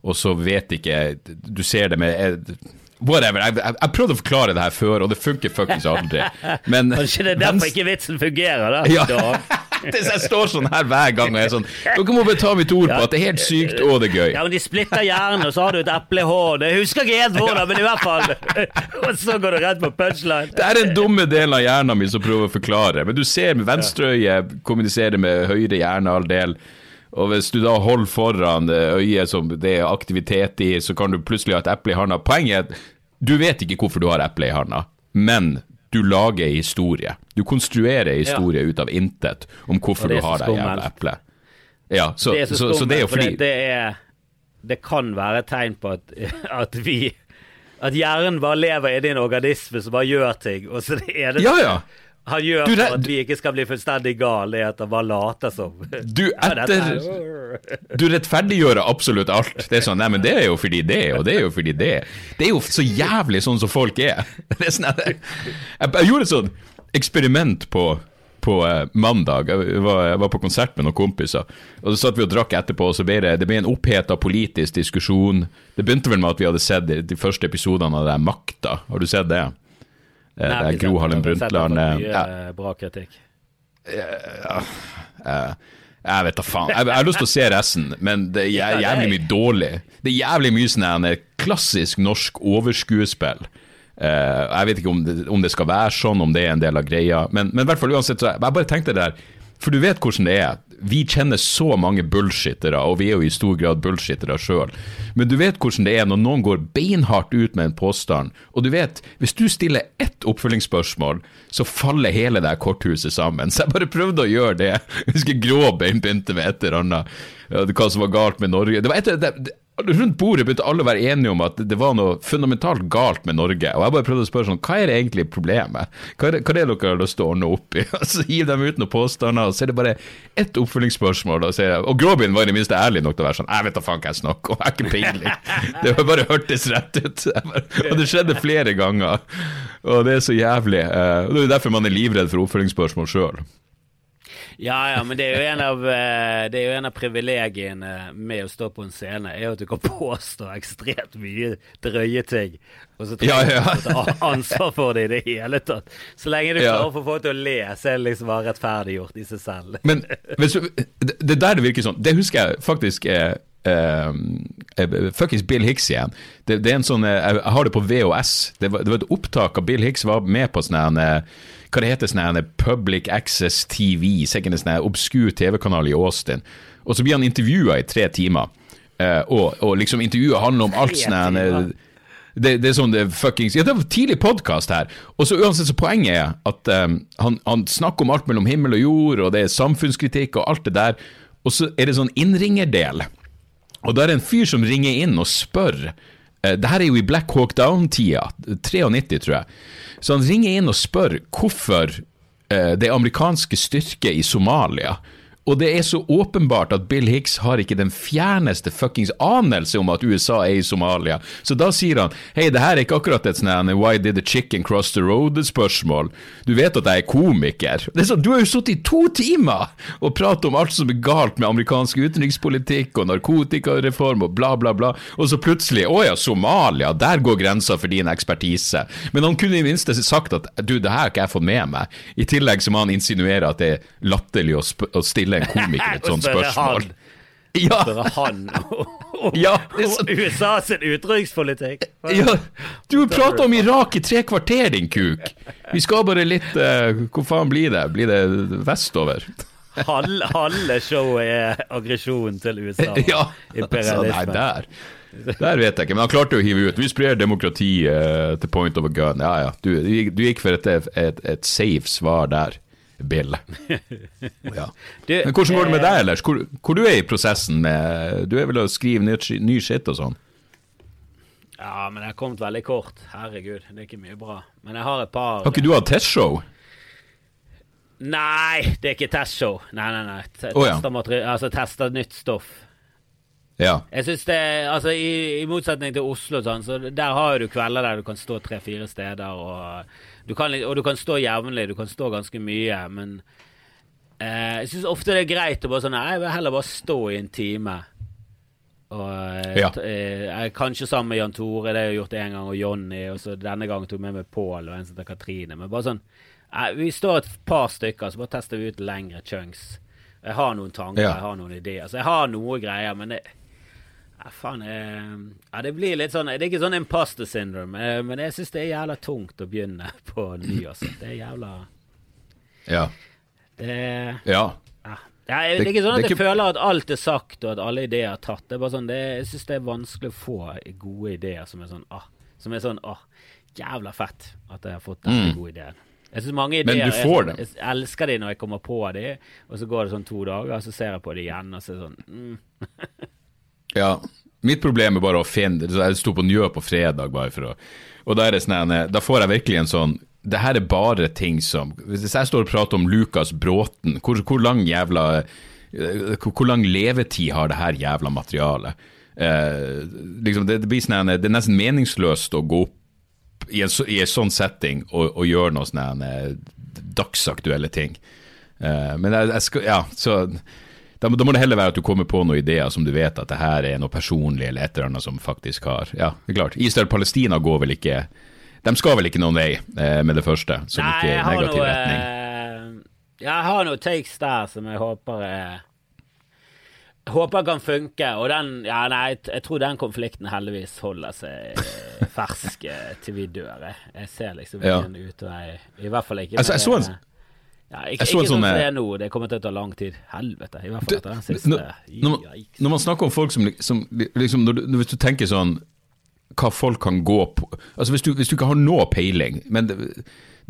og så vet ikke Du ser det med Whatever. Jeg, jeg, jeg, prøvde å forklare det her før, og det funker fuckings aldri. Men Kanskje det er derfor ikke vitsen fungerer, da? Ja. jeg står sånn her hver gang og er sånn Dere må bare ta mitt ord på at det er helt sykt og det er gøy. Ja, men de splitter hjernen, og så har du et eple i. Jeg husker ikke helt hvordan, men i hvert fall. Og så går du rett på punchline. Det er den dumme delen av hjernen min som prøver å forklare. Men du ser med venstreøyet kommuniserer med høyre hjernehalvdel. Og hvis du da holder foran øyet som det er aktivitet i, så kan du plutselig ha et eple i handa. Poenget du vet ikke hvorfor du har eplet i handa, men du lager historie. Du konstruerer historie ja. ut av intet om hvorfor du har det jævla eplet. Ja, så det er, så, så, så det er jo fordi det er det kan være et tegn på at, at vi At hjernen bare lever inni en organisme som bare gjør ting, og så det er det ja, ja. Han gjør du, for at vi ikke skal bli fullstendig gale i at han bare later som. Du, etter Du rettferdiggjør absolutt alt. Det er sånn Nei, men det er jo fordi det, og det er jo fordi det. Det er jo så jævlig sånn som folk er. Det er sånn, jeg, jeg gjorde et sånt eksperiment på på eh, mandag. Jeg var, jeg var, på konsert med noen kompiser. og Så satt vi og drakk etterpå, og så ble det, det ble en oppheta politisk diskusjon. Det begynte vel med at vi hadde sett de, de første episodene av det Makta. Har du sett det? Eh, det er Gro Harlem Brundtland ja. bra kritikk. Ja, ja, jeg vet da faen. Jeg, jeg, har lyst til å se resten, men det er jævlig mye dårlig. Det er jævlig mye sånn klassisk norsk overskuespill. Jeg vet ikke om det, om det, skal være sånn, om det er en del av greia, men, men i hvert fall uansett, så jeg bare tenkte det der For du vet hvordan det er. Vi kjenner så mange bullshittere, og vi er jo i stor grad bullshittere sjøl. Men du vet hvordan det er når noen går beinhardt ut med en påstand, og du vet, hvis du stiller ett oppfølgingsspørsmål, så faller hele det korthuset sammen. Så jeg bare prøvde å gjøre det. Jeg husker Gråbein begynte med et eller annet, hva som var galt med Norge. Det var et, det, Rundt bordet begynte alle å være enige om at det var noe fundamentalt galt med Norge. Og jeg bare prøvde å spørre sånn, hva er det egentlig problemet? Hva er det, hva er det dere har lyst til å ordne opp i? Og så gir de ut noen påstander, og så er det bare ett oppfølgingsspørsmål. Og, jeg, og Gråbyen var i det minste ærlig nok til å være sånn, jeg vet da faen hva jeg snakker om, jeg er ikke peiling. Det bare hørtes rett ut. Og det skjedde flere ganger. Og det er så jævlig. Eh, og Det er derfor man er livredd for oppfølgingsspørsmål sjøl. Ja, ja, men det er jo en av, eh, det er jo en av privilegiene med å stå på en scene, er jo at du kan påstå ekstremt mye drøye ting, og så trenger ja, ja. du ikke ta ansvar for det i det hele tatt. Så lenge du klarer å få folk til å le, så er det liksom bare rettferdiggjort i seg selv. Men hvis, det, det der det virker sånn, det husker jeg faktisk er Uh, fuckings Bill Hicks igjen. Det, det, er en sånn, jeg, jeg har det på VHS. Det var, det var, et opptak av Bill Hicks var med på sånn hva det heter, sånn Public Access TV, sikkert en sånn obskur TV-kanal i Austin. Og så blir han intervjua i tre timer, uh, og, og, liksom intervjuet handler om alt sånn det, det, er sånn det fuckings Ja, det var tidlig podkast her. Og så uansett så poenget er at um, han, han, snakker om alt mellom himmel og jord, og det er samfunnskritikk og alt det der. Og så er det sånn innringerdel. Og da er det en fyr som ringer inn og spør Det her er jo i Black Hawk Down-tida, 93, tror jeg. Så han ringer inn og spør hvorfor eh, det amerikanske styrket i Somalia og det er så åpenbart at Bill Hicks har ikke den fjerneste fuckings anelse om at USA er i Somalia. Så da sier han hei, det her er ikke akkurat et sånn why did the chicken cross the road-spørsmål. Du vet at jeg er komiker. Det er sånn, Du har jo sittet i to timer og pratet om alt som er galt med amerikansk utenrikspolitikk og narkotikareform og bla, bla, bla, og så plutselig å ja, Somalia, der går grensa for din ekspertise. Men han kunne i minste sagt at du, det her har ikke jeg fått med meg. I tillegg så må han insinuere at det er latterlig å, å stille stille en komiker et sånt spørsmål. Ja. Han om ja, USA sin utenrikspolitikk. Ja, du prater om Irak i tre kvarter, din kuk! Vi skal bare litt uh, Hvor faen blir det? Blir det vestover? Halve, halve showet er aggresjon til USA. Ja, imperialisme. nei, der. Der vet jeg ikke, men han klarte å hive ut. Vi sprer demokrati uh, til point of a gun. Ja, ja. Du, du gikk for et, et, et safe svar der. Bill. Ja. det, Men hvordan går det med deg ellers? Hvor, hvor du er i prosessen med Du er vel å skrive ny, ny skitt og sånn? Ja, men jeg har kommet veldig kort. Herregud, det er ikke mye bra. Men jeg har et par Har ikke du hatt testshow? Nei, det er ikke testshow. Nei, nei, nei. Tester, oh, ja. altså, tester nytt stoff. Ja. Jeg synes det, altså i, i motsetning til Oslo, sånn, så der har du kvelder der du kan stå tre-fire steder. Og du, kan, og du kan stå jevnlig, du kan stå ganske mye. Men eh, jeg syns ofte det er greit å bare sånn Jeg vil heller bare stå i en time. Og eh, ja. eh, Kanskje sammen med Jan Tore, det har jeg gjort en gang, og Jonny. Og så denne gangen tok jeg med meg Pål og en som heter Katrine. Men bare sånn eh, Vi står et par stykker, så bare tester vi ut lengre chunks. Jeg har noen tanker, ja. jeg har noen ideer. Så jeg har noe greier, men det ja, faen jeg, Ja, det blir litt sånn Det er ikke sånn imposter syndrome, eh, men jeg syns det er jævla tungt å begynne på ny, også. Det er jævla Ja. Det Ja. ja. Det, er, det er ikke sånn at jeg føler at alt er sagt, og at alle ideer er tatt. Det er bare sånn, det, Jeg syns det er vanskelig å få gode ideer som er sånn ah, Som er sånn ah, Jævla fett at jeg har fått denne mm. gode ideen. Jeg synes mange ideer, Men du får dem. Jeg, jeg elsker de når jeg kommer på de, og så går det sånn to dager, og så ser jeg på de igjen, og så er det sånn mm. Ja, Mitt problem er bare å finne Jeg sto på Njø på fredag, bare for å Og da er sånn Da får jeg virkelig en sånn det her er bare ting som Hvis jeg står og prater om Lukas Bråten, hvor, hvor lang jævla eh, hvor lang levetid har det her jævla materialet? Eh, liksom det, det, blir sånn, det er nesten meningsløst å gå opp i en, i en sånn setting og, og gjøre noen sånn dagsaktuelle ting. Eh, men jeg, jeg skal, ja, så da, da, må det heller være at du kommer på noen ideer som du vet at det her er noe personlig eller et eller annet som faktisk har Ja, det er klart. Israel-Palestina går vel ikke De skal vel ikke noen vei eh, med det første, som Nei, ikke er i negativ noe, retning. Eh, jeg har noen takes der som jeg håper eh, håper kan funke. Og den Ja, nei, jeg tror den konflikten heldigvis holder seg eh, fersk eh, til vi dør. Jeg ser liksom ingen ja. utvei. I hvert fall ikke altså, jeg så en ja, ikke, ikke sånn som det er nå, det kommer til å ta lang tid. Helvete. I hvert fall etter den siste. Når, når, man, snakker om folk som, som liksom, når du, Hvis du tenker sånn Hva folk kan gå på Altså Hvis du, hvis du ikke har noe peiling, men det,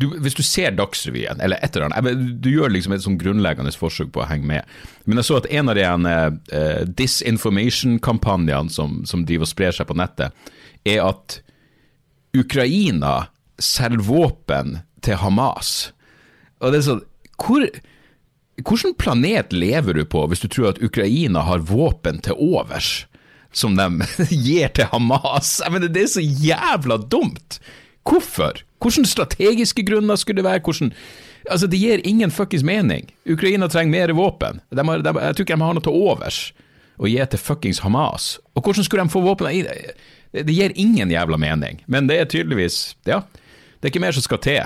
du, hvis du ser Dagsrevyen, eller et eller annet Du gjør liksom et sånn grunnleggende forsøk på å henge med. Men jeg så at en av de uh, disinformation-kampanjene som, som driver og sprer seg på nettet, er at Ukraina selger våpen til Hamas. Og det er sånn hvor, Hvilken planet lever du på hvis du tror at Ukraina har våpen til overs som de gir til Hamas? Jeg mener, det er så jævla dumt! Hvorfor? Hvilke strategiske grunner skulle det være? Hvordan, altså, Det gir ingen fuckings mening. Ukraina trenger mer våpen. De har, de, jeg tror ikke de har noe til overs å gi til fuckings Hamas. Og hvordan skulle de få våpen? Det, det gir ingen jævla mening. Men det er tydeligvis Ja, det er ikke mer som skal til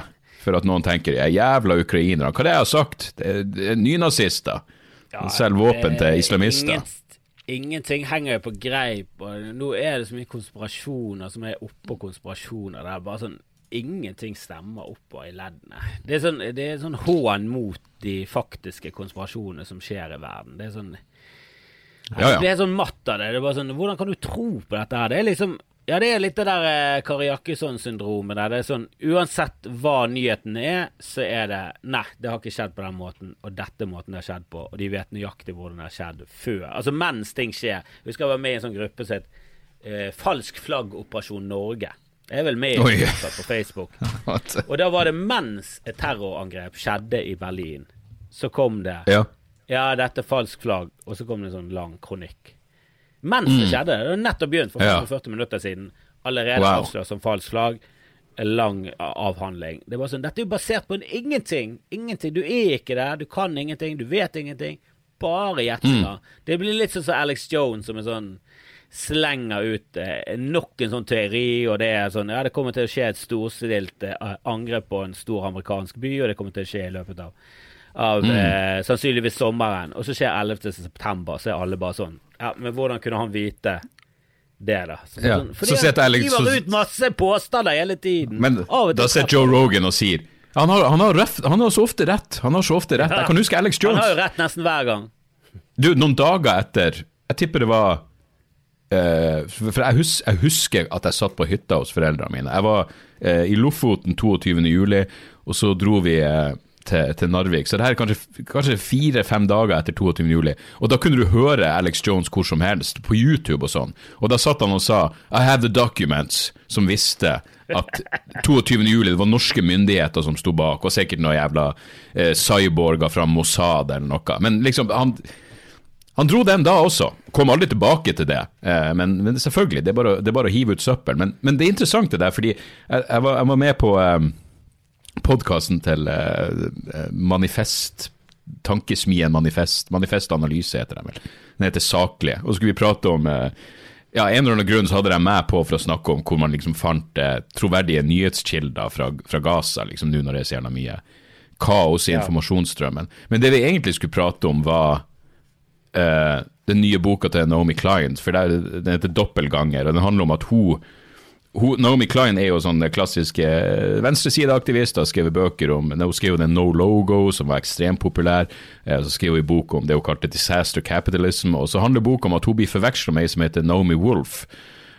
for at noen tenker jeg jævla ukrainere. Hva er det jeg har sagt? Det er, det er nynazister. Ja, Selger våpen til islamister. Ingen, ingenting henger jo på greip, og nå er det så mye konspirasjoner som er oppå konspirasjoner. Det er bare sånn Ingenting stemmer oppå i leddene. Det er sånn, det er sånn hån mot de faktiske konspirasjonene som skjer i verden. Det er sånn ja, ja. Det er sånn matt av det. det er bare sånn, Hvordan kan du tro på dette her? Det er liksom ja, det er litt det der eh, Kari Jakkesson-syndromet der. Det er sånn Uansett hva nyheten er, så er det Nei, det har ikke skjedd på den måten, og dette måten det har skjedd på, og de vet nøyaktig hvordan det har skjedd før. Altså mens ting skjer. Jeg husker jeg var med i en sånn gruppe som het eh, Falsk flagg-operasjon Norge. Jeg er vel med i gruppa på Facebook. og da var det mens et terrorangrep skjedde i Berlin, så kom det Ja, ja dette er falsk flagg, og så kom det en sånn lang kronikk. Mens mm. det skjedde. Det var nettopp begynt for 45 ja. minutter siden. Allerede wow. avslørt som falsk slag. Lang avhandling. Det var sånn, Dette er jo basert på en ingenting. Ingenting. Du er ikke der, du kan ingenting, du vet ingenting. Bare gjetninger. Mm. Det blir litt sånn som Alex Jones, som er sånn slenger ut eh, nok en sånn teori, og det er sånn Ja, det kommer til å skje et storstilt eh, angrep på en stor amerikansk by, og det kommer til å skje i løpet av, av mm. eh, sannsynligvis sommeren. Og så skjer 11. september, så er alle bare sånn ja, Men hvordan kunne han vite det, da? Så, ja. sånn, fordi så han skriver ut masse påstander hele tiden. Men da sitter Joe Rogan og sier han har, han, har rett, han har, så ofte rett. Han har så ofte rett. Jeg kan huske Alex Jones. Han har jo rett nesten hver gang. Du, noen dager etter Jeg tipper det var uh, For jeg, hus, jeg, husker at jeg satt på hytta hos foreldrene mine. Jeg var uh, i Lofoten 22. juli, og så dro vi uh, til, til, Narvik. Så det her er kanskje, fire-fem dager etter 22. juli. Og da kunne du høre Alex Jones hvor som helst, på YouTube og sånn. Og da satt han og sa I have the documents, som visste at 22. juli det var norske myndigheter som sto bak, og sikkert noen jævla eh, cyborger fra Mossad eller noe. Men liksom, han, han dro den da også. Kom aldri tilbake til det. Eh, men, men, selvfølgelig, det er, bare, det er, bare, å hive ut søppel. Men, men det er interessant det der, fordi jeg, jeg, var, jeg var, med på eh, podkasten til uh, Manifest, Tankesmien Manifest, Manifest Analyse heter den vel. Den heter Saklige. Og så skulle vi prate om uh, ja, En eller annen grunn så hadde de meg på for å snakke om hvor man liksom fant uh, troverdige nyhetskilder fra, fra Gaza, liksom nå når det er så gjerne mye kaos i informasjonsstrømmen. Men det vi egentlig skulle prate om, var uh, den nye boka til Naomi Klein, for den heter 'Doppelganger', og den handler om at hun Naomi Klein er jo sånn klassiske venstresideaktivist, har skrevet bøker om Hun skrev den No Logo, som var ekstremt populær. Eh, så skrev hun bok om det hun kalte Disaster Capitalism. Og så handler boka om at hun blir forveksla med ei som heter Naomi Wolf.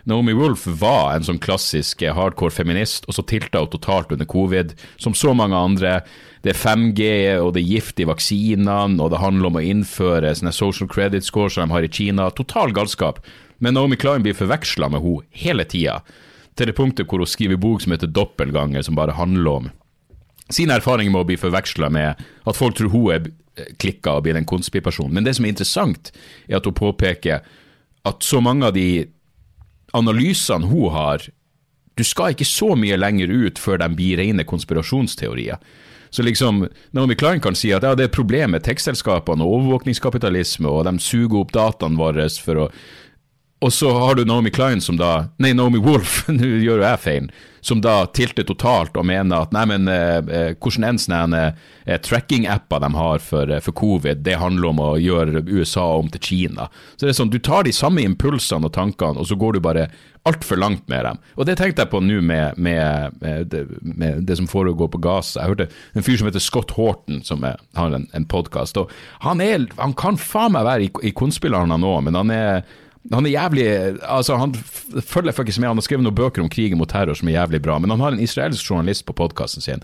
Naomi Wolf var en sånn klassisk hardcore feminist, og så tilta hun totalt under covid, som så mange andre. Det er 5G, og det er gift i vaksinene, og det handler om å innføre sånne social credit scores som de har i Kina. Total galskap. Men Naomi Klein blir forveksla med henne hele tida, til det punktet hvor hun skriver bok som heter 'Doppelganger', som bare handler om sin erfaring med å bli forveksla med at folk tror hun er klikka og blir en konspiperson. Men det som er interessant, er at hun påpeker at så mange av de analysene hun har, du skal ikke så mye lenger ut før de blir rene konspirasjonsteorier. Så liksom, Naomi Klein kan si at ja, det er et problem med tekstselskapene og overvåkningskapitalisme, og de suger opp dataene våre for å og så har du Naomi Klein som da Nei, Naomi Wolf, nå gjør jo jeg feil. Som da tilter totalt og mener at nei, men eh, eh hvordan enn sånne eh, tracking-apper de har for, eh, for, covid, det handler om å gjøre USA om til Kina. Så det er sånn, Du tar de samme impulsene og tankene, og så går du bare altfor langt med dem. Og det tenkte jeg på nå med, med, med, med, det som foregår på Gaza. Jeg hørte en fyr som heter Scott Horton, som er, har en, en podkast. Han, han kan faen meg være i, i konspillerne nå, men han er han er jævlig altså Han følger fuckings med. Han har skrevet noen bøker om krigen mot terror som er jævlig bra, men han har en israelsk journalist på podkasten sin.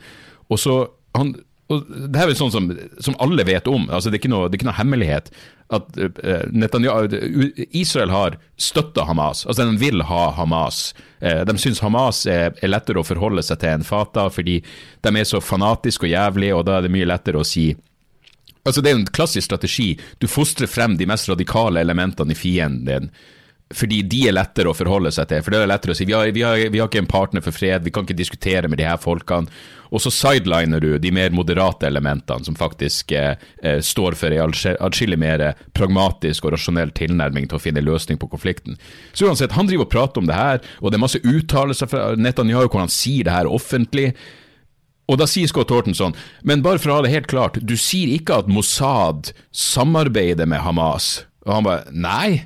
Og så han, og det er sånn som, som, alle vet om, altså det er noe, det er ikke noe hemmelighet. At uh, Netanyahu, Israel har støtta Hamas, altså de vil ha Hamas. Uh, de syns Hamas er, er, lettere å forholde seg til enn Fatah, fordi de er så fanatiske og jævlige, og da er det mye lettere å si Altså Det er jo en klassisk strategi. Du fostrer frem de mest radikale elementene i fienden din. Fordi de er lettere å forholde seg til. For det er lettere å si vi har, vi har, vi har ikke en partner for fred, vi kan ikke diskutere med de her folkene. Og så sideliner du de mer moderate elementene, som faktisk eh, eh står for en atskillig mer pragmatisk og rasjonell tilnærming til å finne løsning på konflikten. Så uansett, han driver og prater om det her, og det er masse uttalelser fra Netanyahu hvor han sier det her offentlig. Og da sier Scott Horton sånn, men bare for å ha det helt klart, du sier ikke at Mossad samarbeider med Hamas. Og han bare nei.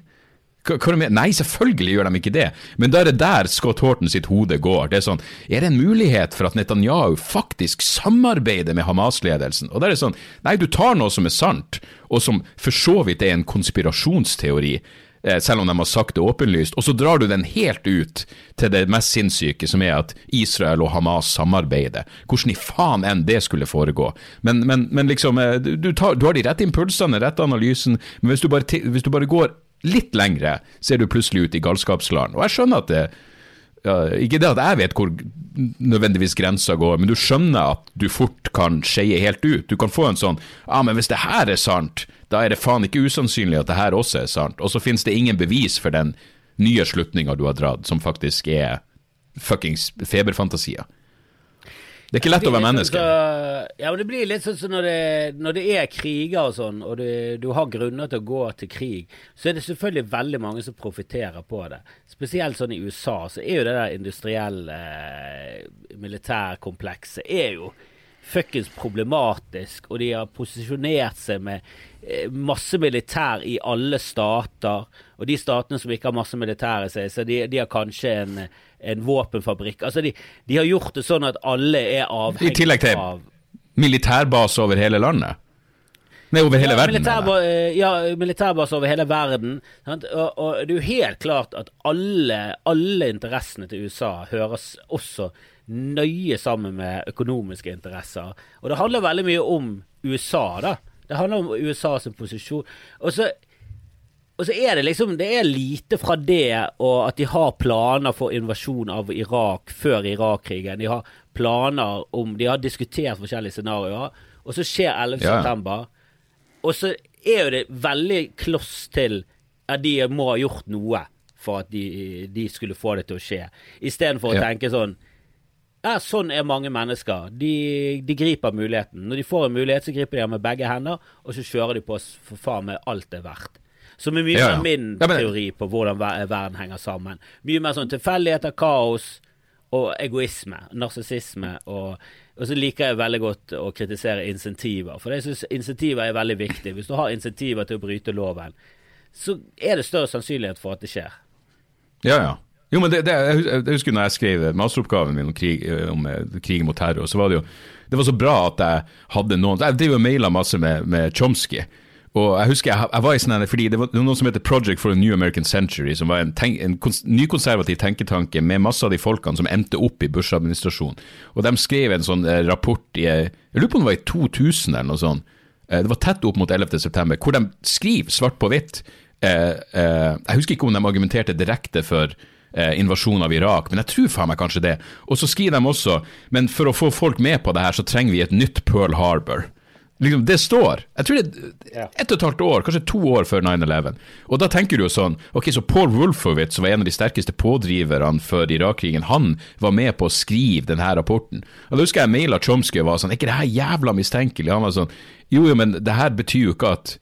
Nei, selvfølgelig gjør de ikke det, men da er det der Scott Horton sitt hode går. Det Er sånn, er det en mulighet for at Netanyahu faktisk samarbeider med Hamas-ledelsen? Og da er det sånn, nei, du tar noe som er sant, og som for så vidt er en konspirasjonsteori, selv om de har sagt det åpenlyst, og så drar du den helt ut til det mest sinnssyke, som er at Israel og Hamas samarbeider. Hvordan i faen enn det skulle foregå. Men, men, men liksom, eh, du, tar, du, har de rette impulsene, rette analysen, men hvis du, bare, hvis du bare går litt lengre, ser du plutselig ut i galskapsland. Og jeg skjønner at det ja, Ikke det at jeg vet hvor nødvendigvis grensa går, men du skjønner at du fort kan skeie helt ut. Du kan få en sånn Ja, ah, men hvis det her er sant, da er det faen ikke usannsynlig at det her også er sant. Og så finnes det ingen bevis for den nye slutninga du har dratt, som faktisk er fuckings feberfantasier. Det er ikke lett å være menneske. Så, ja, men det blir litt sånn som når det, når det er kriger og sånn, og det, du har grunner til å gå til krig, så er det selvfølgelig veldig mange som profitterer på det. Spesielt sånn i USA, så er jo det der industrielle eh, militærkomplekset er jo fuckings problematisk, og de har posisjonert seg med eh, masse militær i alle stater. Og de statene som ikke har masse militær i seg, så de, de har kanskje en, en våpenfabrikk. Altså de, de, har gjort det sånn at alle er avhengig av I tillegg til militærbase over hele landet? Nei, over hele ja, verden? Militærba ja, militærbase over hele verden. Og, og, det er jo helt klart at alle, alle interessene til USA høres også nøye sammen med økonomiske interesser. Og det handler veldig mye om USA, da. Det handler om USAs posisjon. Og så, og så er det liksom Det er lite fra det og at de har planer for invasjon av Irak før Irak-krigen. De har planer om De har diskutert forskjellige scenarioer, og så skjer 11. Ja. september. Og så er jo det veldig kloss til at de må ha gjort noe for at de, de skulle få det til å skje, istedenfor ja. å tenke sånn ja, sånn er mange mennesker. De, de, griper muligheten. Når de får en mulighet, så griper de den med begge hender, og så kjører de på for faen meg alt det er verdt. Som er mye ja, ja. min ja, men... teori på hvordan verden henger sammen. Mye mer sånn tilfeldigheter, kaos og egoisme. Narsissisme. Og, og, så liker jeg veldig godt å kritisere insentiver, for jeg syns insentiver er veldig viktig. Hvis du har insentiver til å bryte loven, så er det større sannsynlighet for at det skjer. Ja, ja. Jo, men det, det, Jeg husker når jeg skrev masteroppgaven min om krig, eh, om eh, krig mot terror, så var det jo det var så bra at jeg hadde noen Jeg driver og maila masse med, med Chomsky. Og jeg husker jeg, jeg var i sånn fordi Det var noe som heter Project for a New American Century, som var en, tenk, en kons, nykonservativ tenketanke med masse av de folkene som endte opp i Bush-administrasjonen. Og de skrev en sånn eh, rapport i Jeg lurer på om det var i 2000 eller noe sånt. Det var tett opp mot 11. september, hvor de skriver svart på hvitt Jeg husker ikke om de argumenterte direkte for eh, invasjon av Irak, men jeg tror faen meg kanskje det. Og så skriver de også men for å få folk med på det her, så trenger vi et nytt Pearl Harbor. Liksom, det står. Jeg tror det er ett og et halvt år, kanskje to år før 9-11. Og da tenker du jo sånn Ok, så Paul Wolfowitz, som var en av de sterkeste pådriverne for Irak-krigen, han var med på å skrive denne rapporten. Og Da husker jeg maila Chomsky og var sånn Er ikke det her jævla mistenkelig? Han var sånn Jo, jo, men det her betyr jo ikke at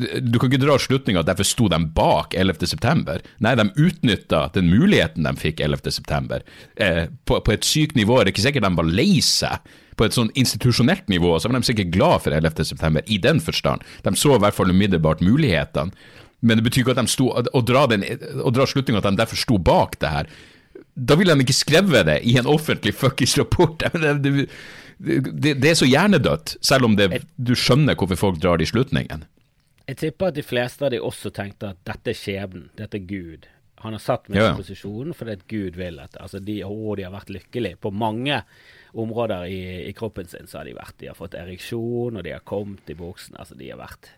du kan ikke dra slutninga at derfor sto de bak 11.9. Nei, de utnytta den muligheten de fikk 11.9. Eh, på, på et sykt nivå Det er ikke sikkert de var lei seg. På et sånn institusjonelt nivå så var de sikkert glad for 11.9. i den forstand. De så i hvert fall umiddelbart mulighetene. Men det betyr ikke at de sto, å dra, den, å dra slutninga at de derfor sto bak det her. Da ville de ikke skrevet det i en offentlig fuckings rapport. Det, det, det, det, er så hjernedødt, selv om du skjønner hvorfor folk drar de slutningene. Jeg tipper at de fleste av de også tenkte at dette er skjebnen, dette er Gud. Han har satt meg i ja. posisjonen fordi at Gud vil at altså de, å, de har vært lykkelige. På mange områder i, i, kroppen sin så har de vært De har fått ereksjon, og de har kommet i buksen. Altså, de har vært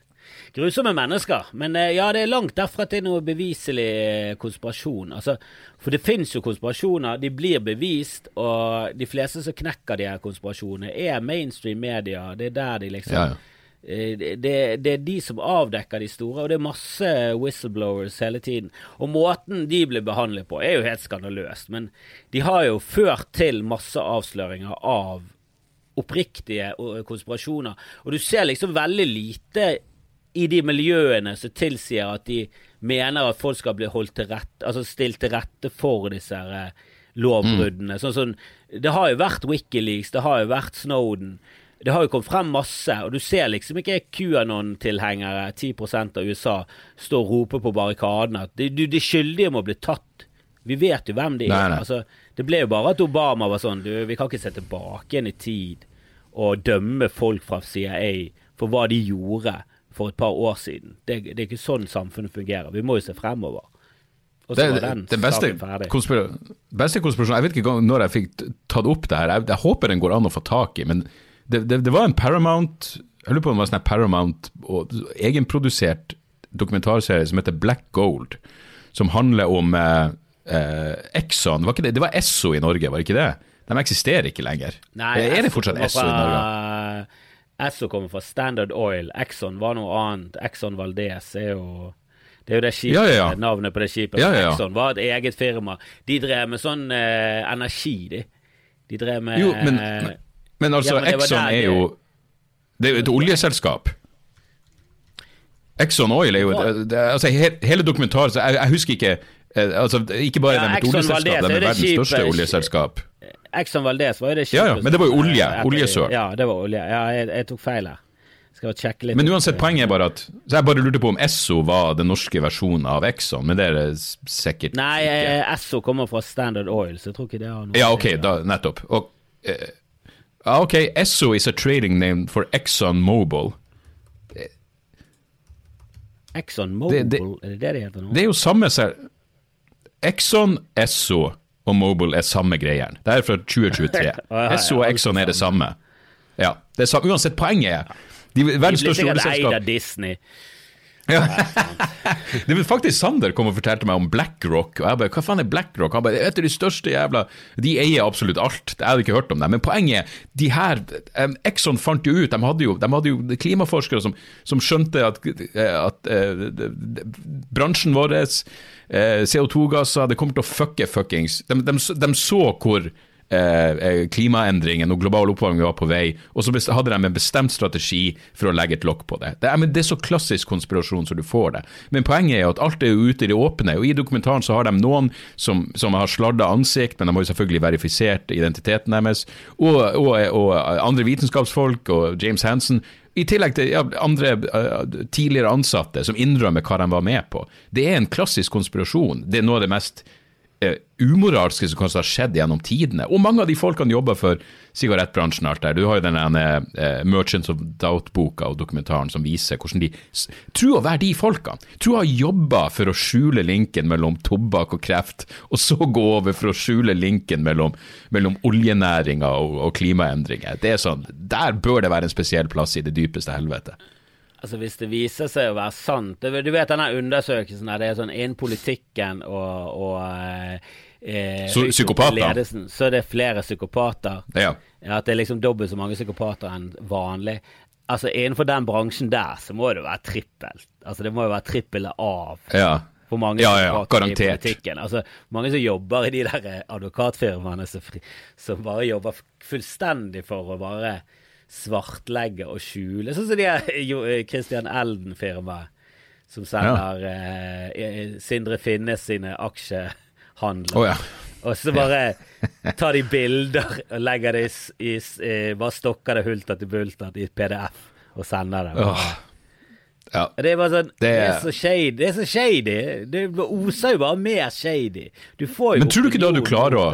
grusomme mennesker. Men eh, ja, det er langt derfra til noe beviselig eh, konspirasjon. Altså, for det fins jo konspirasjoner, de blir bevist, og de fleste som knekker de her konspirasjonene, er mainstream media. Det er der de liksom ja, ja det, det, er de som avdekker de store, og det er masse whistleblowers hele tiden. Og måten de blir behandlet på, er jo helt skandaløst. Men de har jo ført til masse avsløringer av oppriktige konspirasjoner. Og du ser liksom veldig lite i de miljøene som tilsier at de mener at folk skal bli holdt til rette, altså stilt til rette for disse eh, lovbruddene. Mm. Sånn, sånn, det har jo vært Wikileaks, det har jo vært Snowden det har jo kommet frem masse, og du ser liksom ikke QAnon-tilhengere, 10% av USA, stå og rope på barrikadene at de, de, skyldige må bli tatt. Vi vet jo hvem de er. Nei. Altså, det ble jo bare at Obama var sånn du, Vi kan ikke se tilbake igjen i tid og dømme folk fra CIA for hva de gjorde for et par år siden. Det, det er ikke sånn samfunnet fungerer. Vi må jo se fremover. Og så var den, den beste, konspira beste konspirasjonen Jeg vet ikke når jeg fikk tatt opp det her. Jeg, jeg håper den går an å få tak i. men det, det, det, var en Paramount Jeg lurer på om det var sånn Paramount og egenprodusert dokumentarserie som heter Black Gold, som handler om eh, eh, Exxon. Var det, det, var Esso i Norge, var det ikke det? De eksisterer ikke lenger. Nei, er det fortsatt Esso i Norge? Esso kommer fra Standard Oil. Exxon var noe annet. Exxon Valdez er jo det er jo det skipet, ja, ja, ja. navnet på det skipet. Exxon var et eget firma. De drev med sånn eh, energi, de. De drev med jo, men, men men altså, ja, men Exxon er jo Det er jo et oljeselskap. Exxon Oil er jo det, altså, Hele dokumentaren jeg, jeg, husker ikke eh, altså, Ikke bare ja, et oljeselskap, det er verdens største oljeselskap. Exxon Valdez var jo det skipet Ja, ja, men det var jo olje. Oljesøl. Ja, det var olje. Ja, jeg, jeg tok feil her. Skal sjekke litt. Men uansett, poenget er bare at Så jeg bare lurte på om Esso var den norske versjonen av Exxon, men det er det sikkert Nei, ikke. Nei, eh, Esso kommer fra Standard Oil, så jeg tror ikke det har noe Ja, ok, da, nettopp. Og, eh, Ah, ok, Esso is a trading name for Exxon Mobil. Exxon Mobil, det, det, er det det heter nå? Det er jo samme Exxon, Esso og Mobil er samme greieren. Det er fra 2023. Esso og Exxon er det samme. Ja, det er samme. Uansett, poenget er De, de blir sikkert eid av Disney. Ja. det var faktisk Sander kom og fortalte meg om BlackRock, og jeg bare hva faen er BlackRock? Han bare et av de største jævla De eier absolutt alt, jeg hadde ikke hørt om det. Men poenget de her um, Exxon fant jo ut, de hadde jo, de hadde jo klimaforskere som, som skjønte at, at uh, bransjen vår, uh, eh, CO2-gasser, det kommer til å fucke fuckings De, de, de så hvor Eh, eh, klimaendringen og global oppvarming var på vei, og så hadde de en bestemt strategi for å legge et lokk på det. Det er, det er, så klassisk konspirasjon som du får det. Men poenget er jo at alt er ute i det åpne, og i dokumentaren så har de noen som, som har sladda ansikt, men de har jo selvfølgelig verifisert identiteten deres, og, og, og andre vitenskapsfolk og James Hansen. I tillegg til ja, andre uh, tidligere ansatte som innrømmer hva de var med på. Det er en klassisk konspirasjon. Det er noe av det mest umoralske som kanskje har skjedd gjennom tidene. Og mange av de folkene jobber for sigarettbransjen. alt der. Du har jo den eh, Merchants of Doubt-boka og dokumentaren som viser hvordan de Tro å være de folkene. Tro å ha jobba for å skjule linken mellom tobakk og kreft, og så gå over for å skjule linken mellom, mellom oljenæringa og, og klimaendringer. Det er sånn, Der bør det være en spesiell plass i det dypeste helvete. Altså Hvis det viser seg å være sant Du vet denne undersøkelsen der det er sånn innen politikken og, og eh, Psykopater? Ledelsen, så er det flere psykopater. Ja. At det er liksom dobbelt så mange psykopater enn vanlig. Altså Innenfor den bransjen der så må det være trippelt. Altså Det må jo være trippelet av. Ja. For mange ja, ja, garantert. Altså, mange som jobber i de der advokatfirmaene som, som bare jobber fullstendig for å bare svartlegge og skjule. Sånn som de er eh, Christian Elden-firmaet, som sender ja. eh, Sindre Finnes sine aksjehandler. Oh, ja. Og så bare tar de bilder og legger det i, i Bare stokker det hulter til bulter i PDF og sender det. Oh. Ja. Det er bare sånn Det, det er så shady. Det er så shady. Det oser jo bare mer shady. Du får jo Men tror du ikke da du klarer å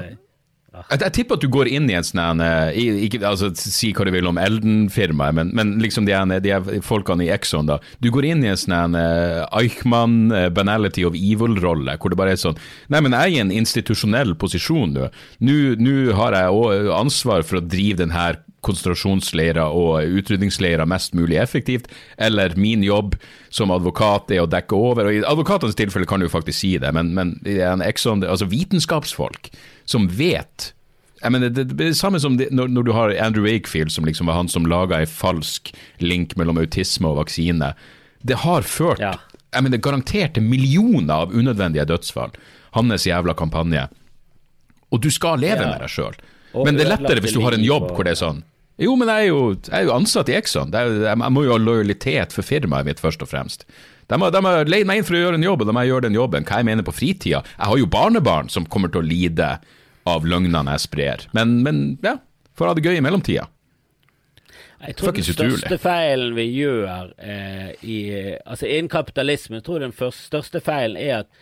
jeg, jeg, tipper at du går inn i en sånn eh, altså, Si hva du vil om Elden-firmaet, men, men, liksom de, de, folkene i Exxon, da. Du går inn i en sånn uh, Eichmann, uh, banality of evil-rolle, hvor det bare er sånn Nei, men jeg er i en institusjonell posisjon nå. Nå har jeg ansvar for å drive den her konsentrasjonsleirer og utrydningsleirer mest mulig effektivt, eller min jobb som advokat er å dekke over. og I advokatenes tilfelle kan du faktisk si det, men, men en Exxon, altså vitenskapsfolk som vet jeg mener, det, det er det samme som det, når, når, du har Andrew Wakefield, som liksom var han som laga en falsk link mellom autisme og vaksine. Det har ført ja. jeg mener, garantert til millioner av unødvendige dødsfall. Hans jævla kampanje. Og du skal leve ja. med deg sjøl. Men det er lettere hvis du har en jobb hvor det er sånn Jo, men jeg er jo, jeg er jo ansatt i Exxon. Jeg må jo ha lojalitet for firmaet mitt, først og fremst. De har, de har leid meg inn for å gjøre en jobb, og da må jeg gjøre den jobben. Hva jeg mener på fritida? Jeg har jo barnebarn som kommer til å lide av løgnene jeg sprer. Men, men ja, får ha det gøy i mellomtida. Jeg tror den største feilen vi gjør eh, i, altså innen kapitalisme, jeg tror den første, største feilen er at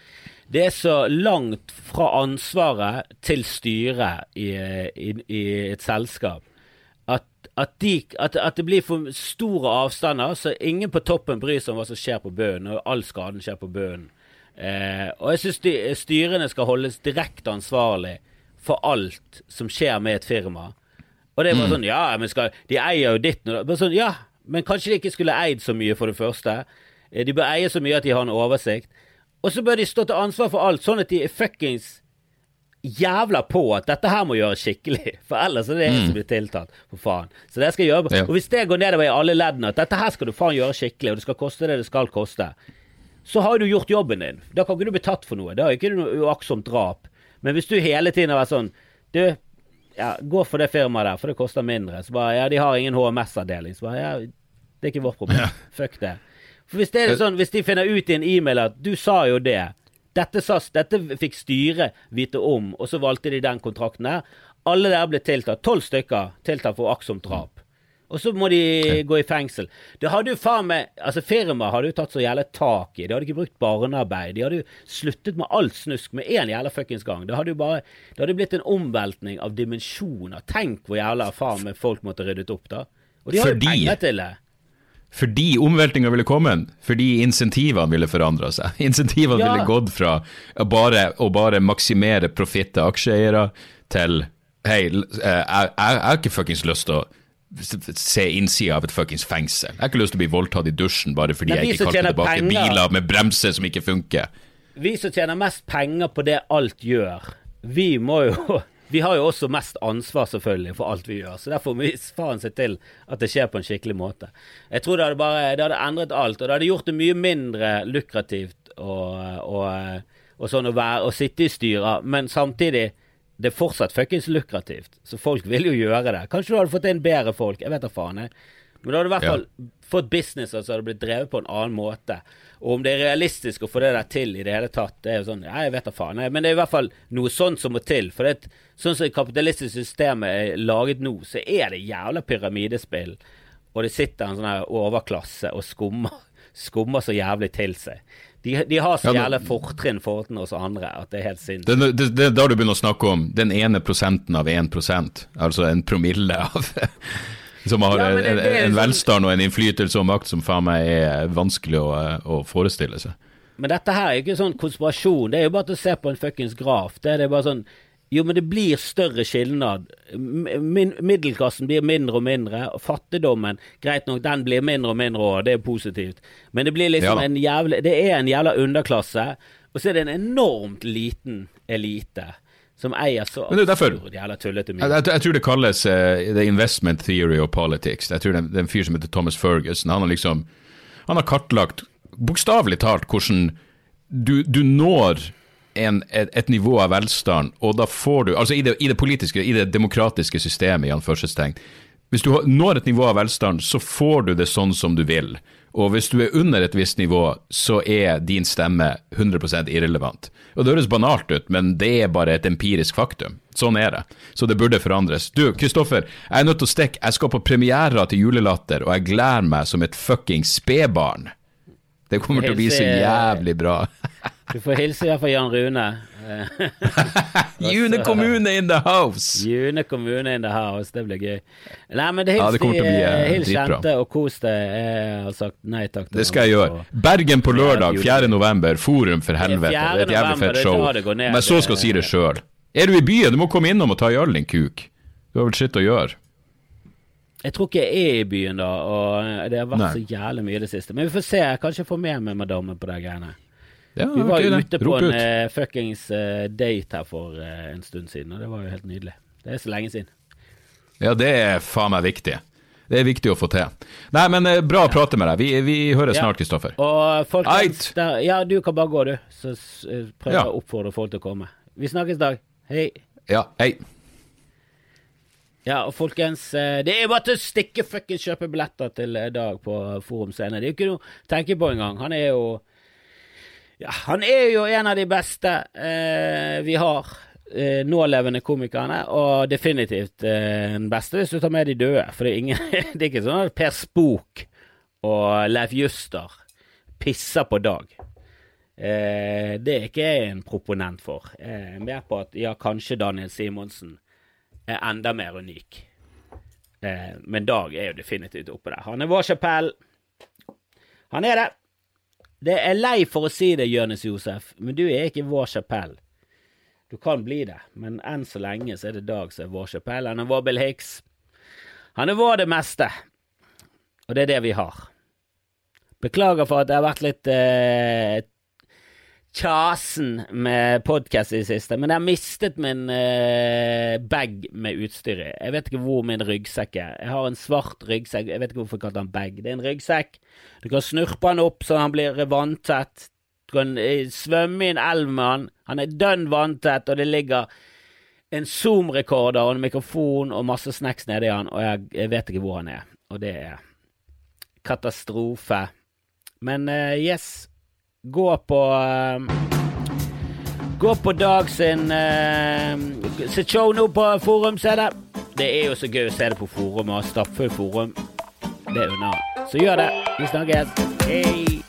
det er så langt fra ansvaret til styret i, i, i et selskap at, at, de, at, at, det blir for store avstander, så ingen på toppen bryr seg om hva som skjer på bunnen, og all skaden skjer på bunnen. Eh, og jeg syns styrene skal holdes direkte ansvarlig for alt som skjer med et firma. Og det er bare mm. sånn Ja, men skal, de eier jo ditt nå sånn, Ja, men kanskje de ikke skulle eid så mye, for det første. Eh, de bør eie så mye at de har en oversikt. Og så bør de stå til ansvar for alt, sånn at de er fuckings jævla på at dette her må gjøres skikkelig. For ellers er det jeg som mm. blir tiltalt. For faen. Så det skal jeg gjøre. Ja. Og hvis det går nedover i alle leddene, at dette her skal du faen gjøre skikkelig, og det skal koste det det skal koste, så har du gjort jobben din. Da kan ikke du bli tatt for noe. Da er ikke det noe uaktsomt drap. Men hvis du hele tiden har vært sånn Du, ja, gå for det firmaet der, for det koster mindre. Så bare Ja, de har ingen HMS-avdeling. Så bare Ja, det er ikke vårt problem. Ja. Fuck det. For hvis det er sånn, hvis de finner ut i en e-mail at du sa jo det, dette, SAS, dette fikk styret vite om, og så valgte de den kontrakten der. Alle der ble tiltalt. Tolv stykker tiltalt for aktsomt drap. Og så må de gå i fengsel. Det hadde jo faen meg Altså, firmaet hadde jo tatt så jævla tak i. De hadde ikke brukt barnearbeid. De hadde jo sluttet med alt snusk med én jævla fuckings gang. Det hadde jo bare Det hadde blitt en omveltning av dimensjoner. Tenk hvor jævla faen meg folk måtte ryddet opp, da. Og de har jo penger til det. Fordi omveltinga ville kommet, fordi insentivene ville forandra seg. Insentivene ja. ville gått fra å bare, å bare maksimere profitt til aksjeeiere til Hei, jeg, jeg, jeg har ikke fuckings lyst til å se innsida av et fuckings fengsel. Jeg har ikke lyst til å bli voldtatt i dusjen bare fordi jeg ikke kalte tilbake penger, biler med bremser som ikke funker. Vi som tjener mest penger på det alt gjør, vi må jo Vi har jo også mest ansvar, selvfølgelig, for alt vi gjør. Så derfor må vi faen se til at det skjer på en skikkelig måte. Jeg tror det hadde bare Det hadde endret alt, og det hadde gjort det mye mindre lukrativt og, sånn å, være, å sitte i styrer, men samtidig det er fortsatt fuckings lukrativt, så folk vil jo gjøre det. Kanskje du hadde fått inn bedre folk, jeg vet da faen. jeg. Men du hadde i hvert fall ja. fått business som hadde blitt drevet på en annen måte. Og om det er realistisk å få det der til i det hele tatt, det er jo sånn Ja, jeg vet da faen. Men det er i hvert fall noe sånt som må til. For det, sånn som det kapitalistiske systemet er laget nå, så er det jævla pyramidespill. Og det sitter en sånn her overklasse og skummer, skummer så jævlig til seg. De, de har så jævla fortrinn til oss andre at det er helt sinnssykt. Det, det, det, da du begynner å snakke om den ene prosenten av én prosent, altså en promille av Som har ja, en, en sånn... velstand og en innflytelse og makt som faen meg er vanskelig å, å, forestille seg. Men dette her er ikke sånn konspirasjon, det er jo bare til å se på en fuckings graf. Det er bare sånn Jo, men det blir større skilnad. Middelklassen blir mindre og mindre, og fattigdommen, greit nok, den blir mindre og mindre òg, det er positivt. Men det blir liksom ja, en jævla Det er en jævla underklasse, og så er det en enormt liten elite. Som eier så absurd jævla tullete mye. Jeg, jeg, jeg, tror det kalles uh, the investment theory of politics. Jeg tror det, det er en fyr som heter Thomas Ferguson. Han har liksom Han har kartlagt, bokstavelig talt, hvordan du, du når en, et, et, nivå av velstand, og da får du Altså i det, i det politiske, i det demokratiske systemet, i anførselstegn. Hvis du når et nivå av velstand, så får du det sånn som du vil. Og hvis du er under et visst nivå, så er din stemme 100% irrelevant. Og Det høres banalt ut, men det er bare et empirisk faktum. Sånn er det. Så det burde forandres. Du, Kristoffer, jeg er nødt til å stikke. Jeg skal på premierer til Julelatter, og jeg gleder meg som et fuckings spedbarn. Det kommer til å bli så jævlig bra. du får hilse iallfall Jan Rune. June kommune in the house! June kommune in the house, det blir gøy. Nei, men det hils ja, de hils kjente og kos deg. Jeg har sagt nei takk Det skal jeg gjøre. Bergen på lørdag, 4. november. Forum for helvete. Det er et jævlig fett show. Men så skal jeg si det sjøl. Er du i byen, du må komme innom og ta i øl, din kuk. Du har vel skitt å gjøre. Jeg tror ikke jeg er i byen da, og det har vært Nei. så jævlig mye i det siste. Men vi får se. Jeg Kanskje jeg får med meg madammen på de greiene. Ja, vi var okay, ute på en uh, fuckings uh, date her for uh, en stund siden, og det var jo helt nydelig. Det er så lenge siden. Ja, det er faen meg viktig. Det er viktig å få til. Nei, men bra å prate med deg. Vi, vi høres ja. snart, Kristoffer. Og folkens, der, ja, du kan bare gå, du. Så prøv ja. å oppfordre folk til å komme. Vi snakkes, Dag. Hei. Ja, hei. Ja, og folkens, eh, det er bare til å stikke fuckings kjøpe billetter til eh, Dag på Forum Scene. Det er jo ikke noe å tenke på engang. Han er jo ja, han er jo en av de beste eh, vi har. Eh, nålevende komikerne, og definitivt eh, den beste hvis du tar med de døde. For det er, ingen, det er ikke sånn at Per Spook og Leif Juster pisser på Dag. Eh, det er ikke jeg en proponent for. Eh, mer på at ja, kanskje Daniel Simonsen er enda mer unik. Eh, men Dag er jo definitivt oppe der. Han er vår Chapell. Han er det. Det er lei for å si det, Jonis Josef, men du er ikke vår Chapell. Du kan bli det, men enn så lenge så er det Dag som er vår Chapell. Han er vår Bill Hicks. Han er vår det meste. Og det er det vi har. Beklager for at det har vært litt eh, kjasen med podkast i det siste, men jeg har mistet min eh, bag med utstyr i. Jeg vet ikke hvor min ryggsekk er. Jeg har en svart ryggsekk, jeg vet ikke hvorfor jeg kaller den bag. Det er en ryggsekk. Du kan snurpe den opp så han blir vanntett. Du kan uh, svømme i en elv med han. Han er dønn vanntett, og det ligger en Zoom-rekorder og en mikrofon og masse snacks nedi han, og jeg, jeg, vet ikke hvor han er. Og det er katastrofe. Men uh, yes gå på uh, Gå på Dag sin uh, sitt show nå på Forum, se det. Det er jo så gøy å se det på Forum og ha stappfullt Forum. Det er unna. Så gjør det. Vi snakkes. Hei.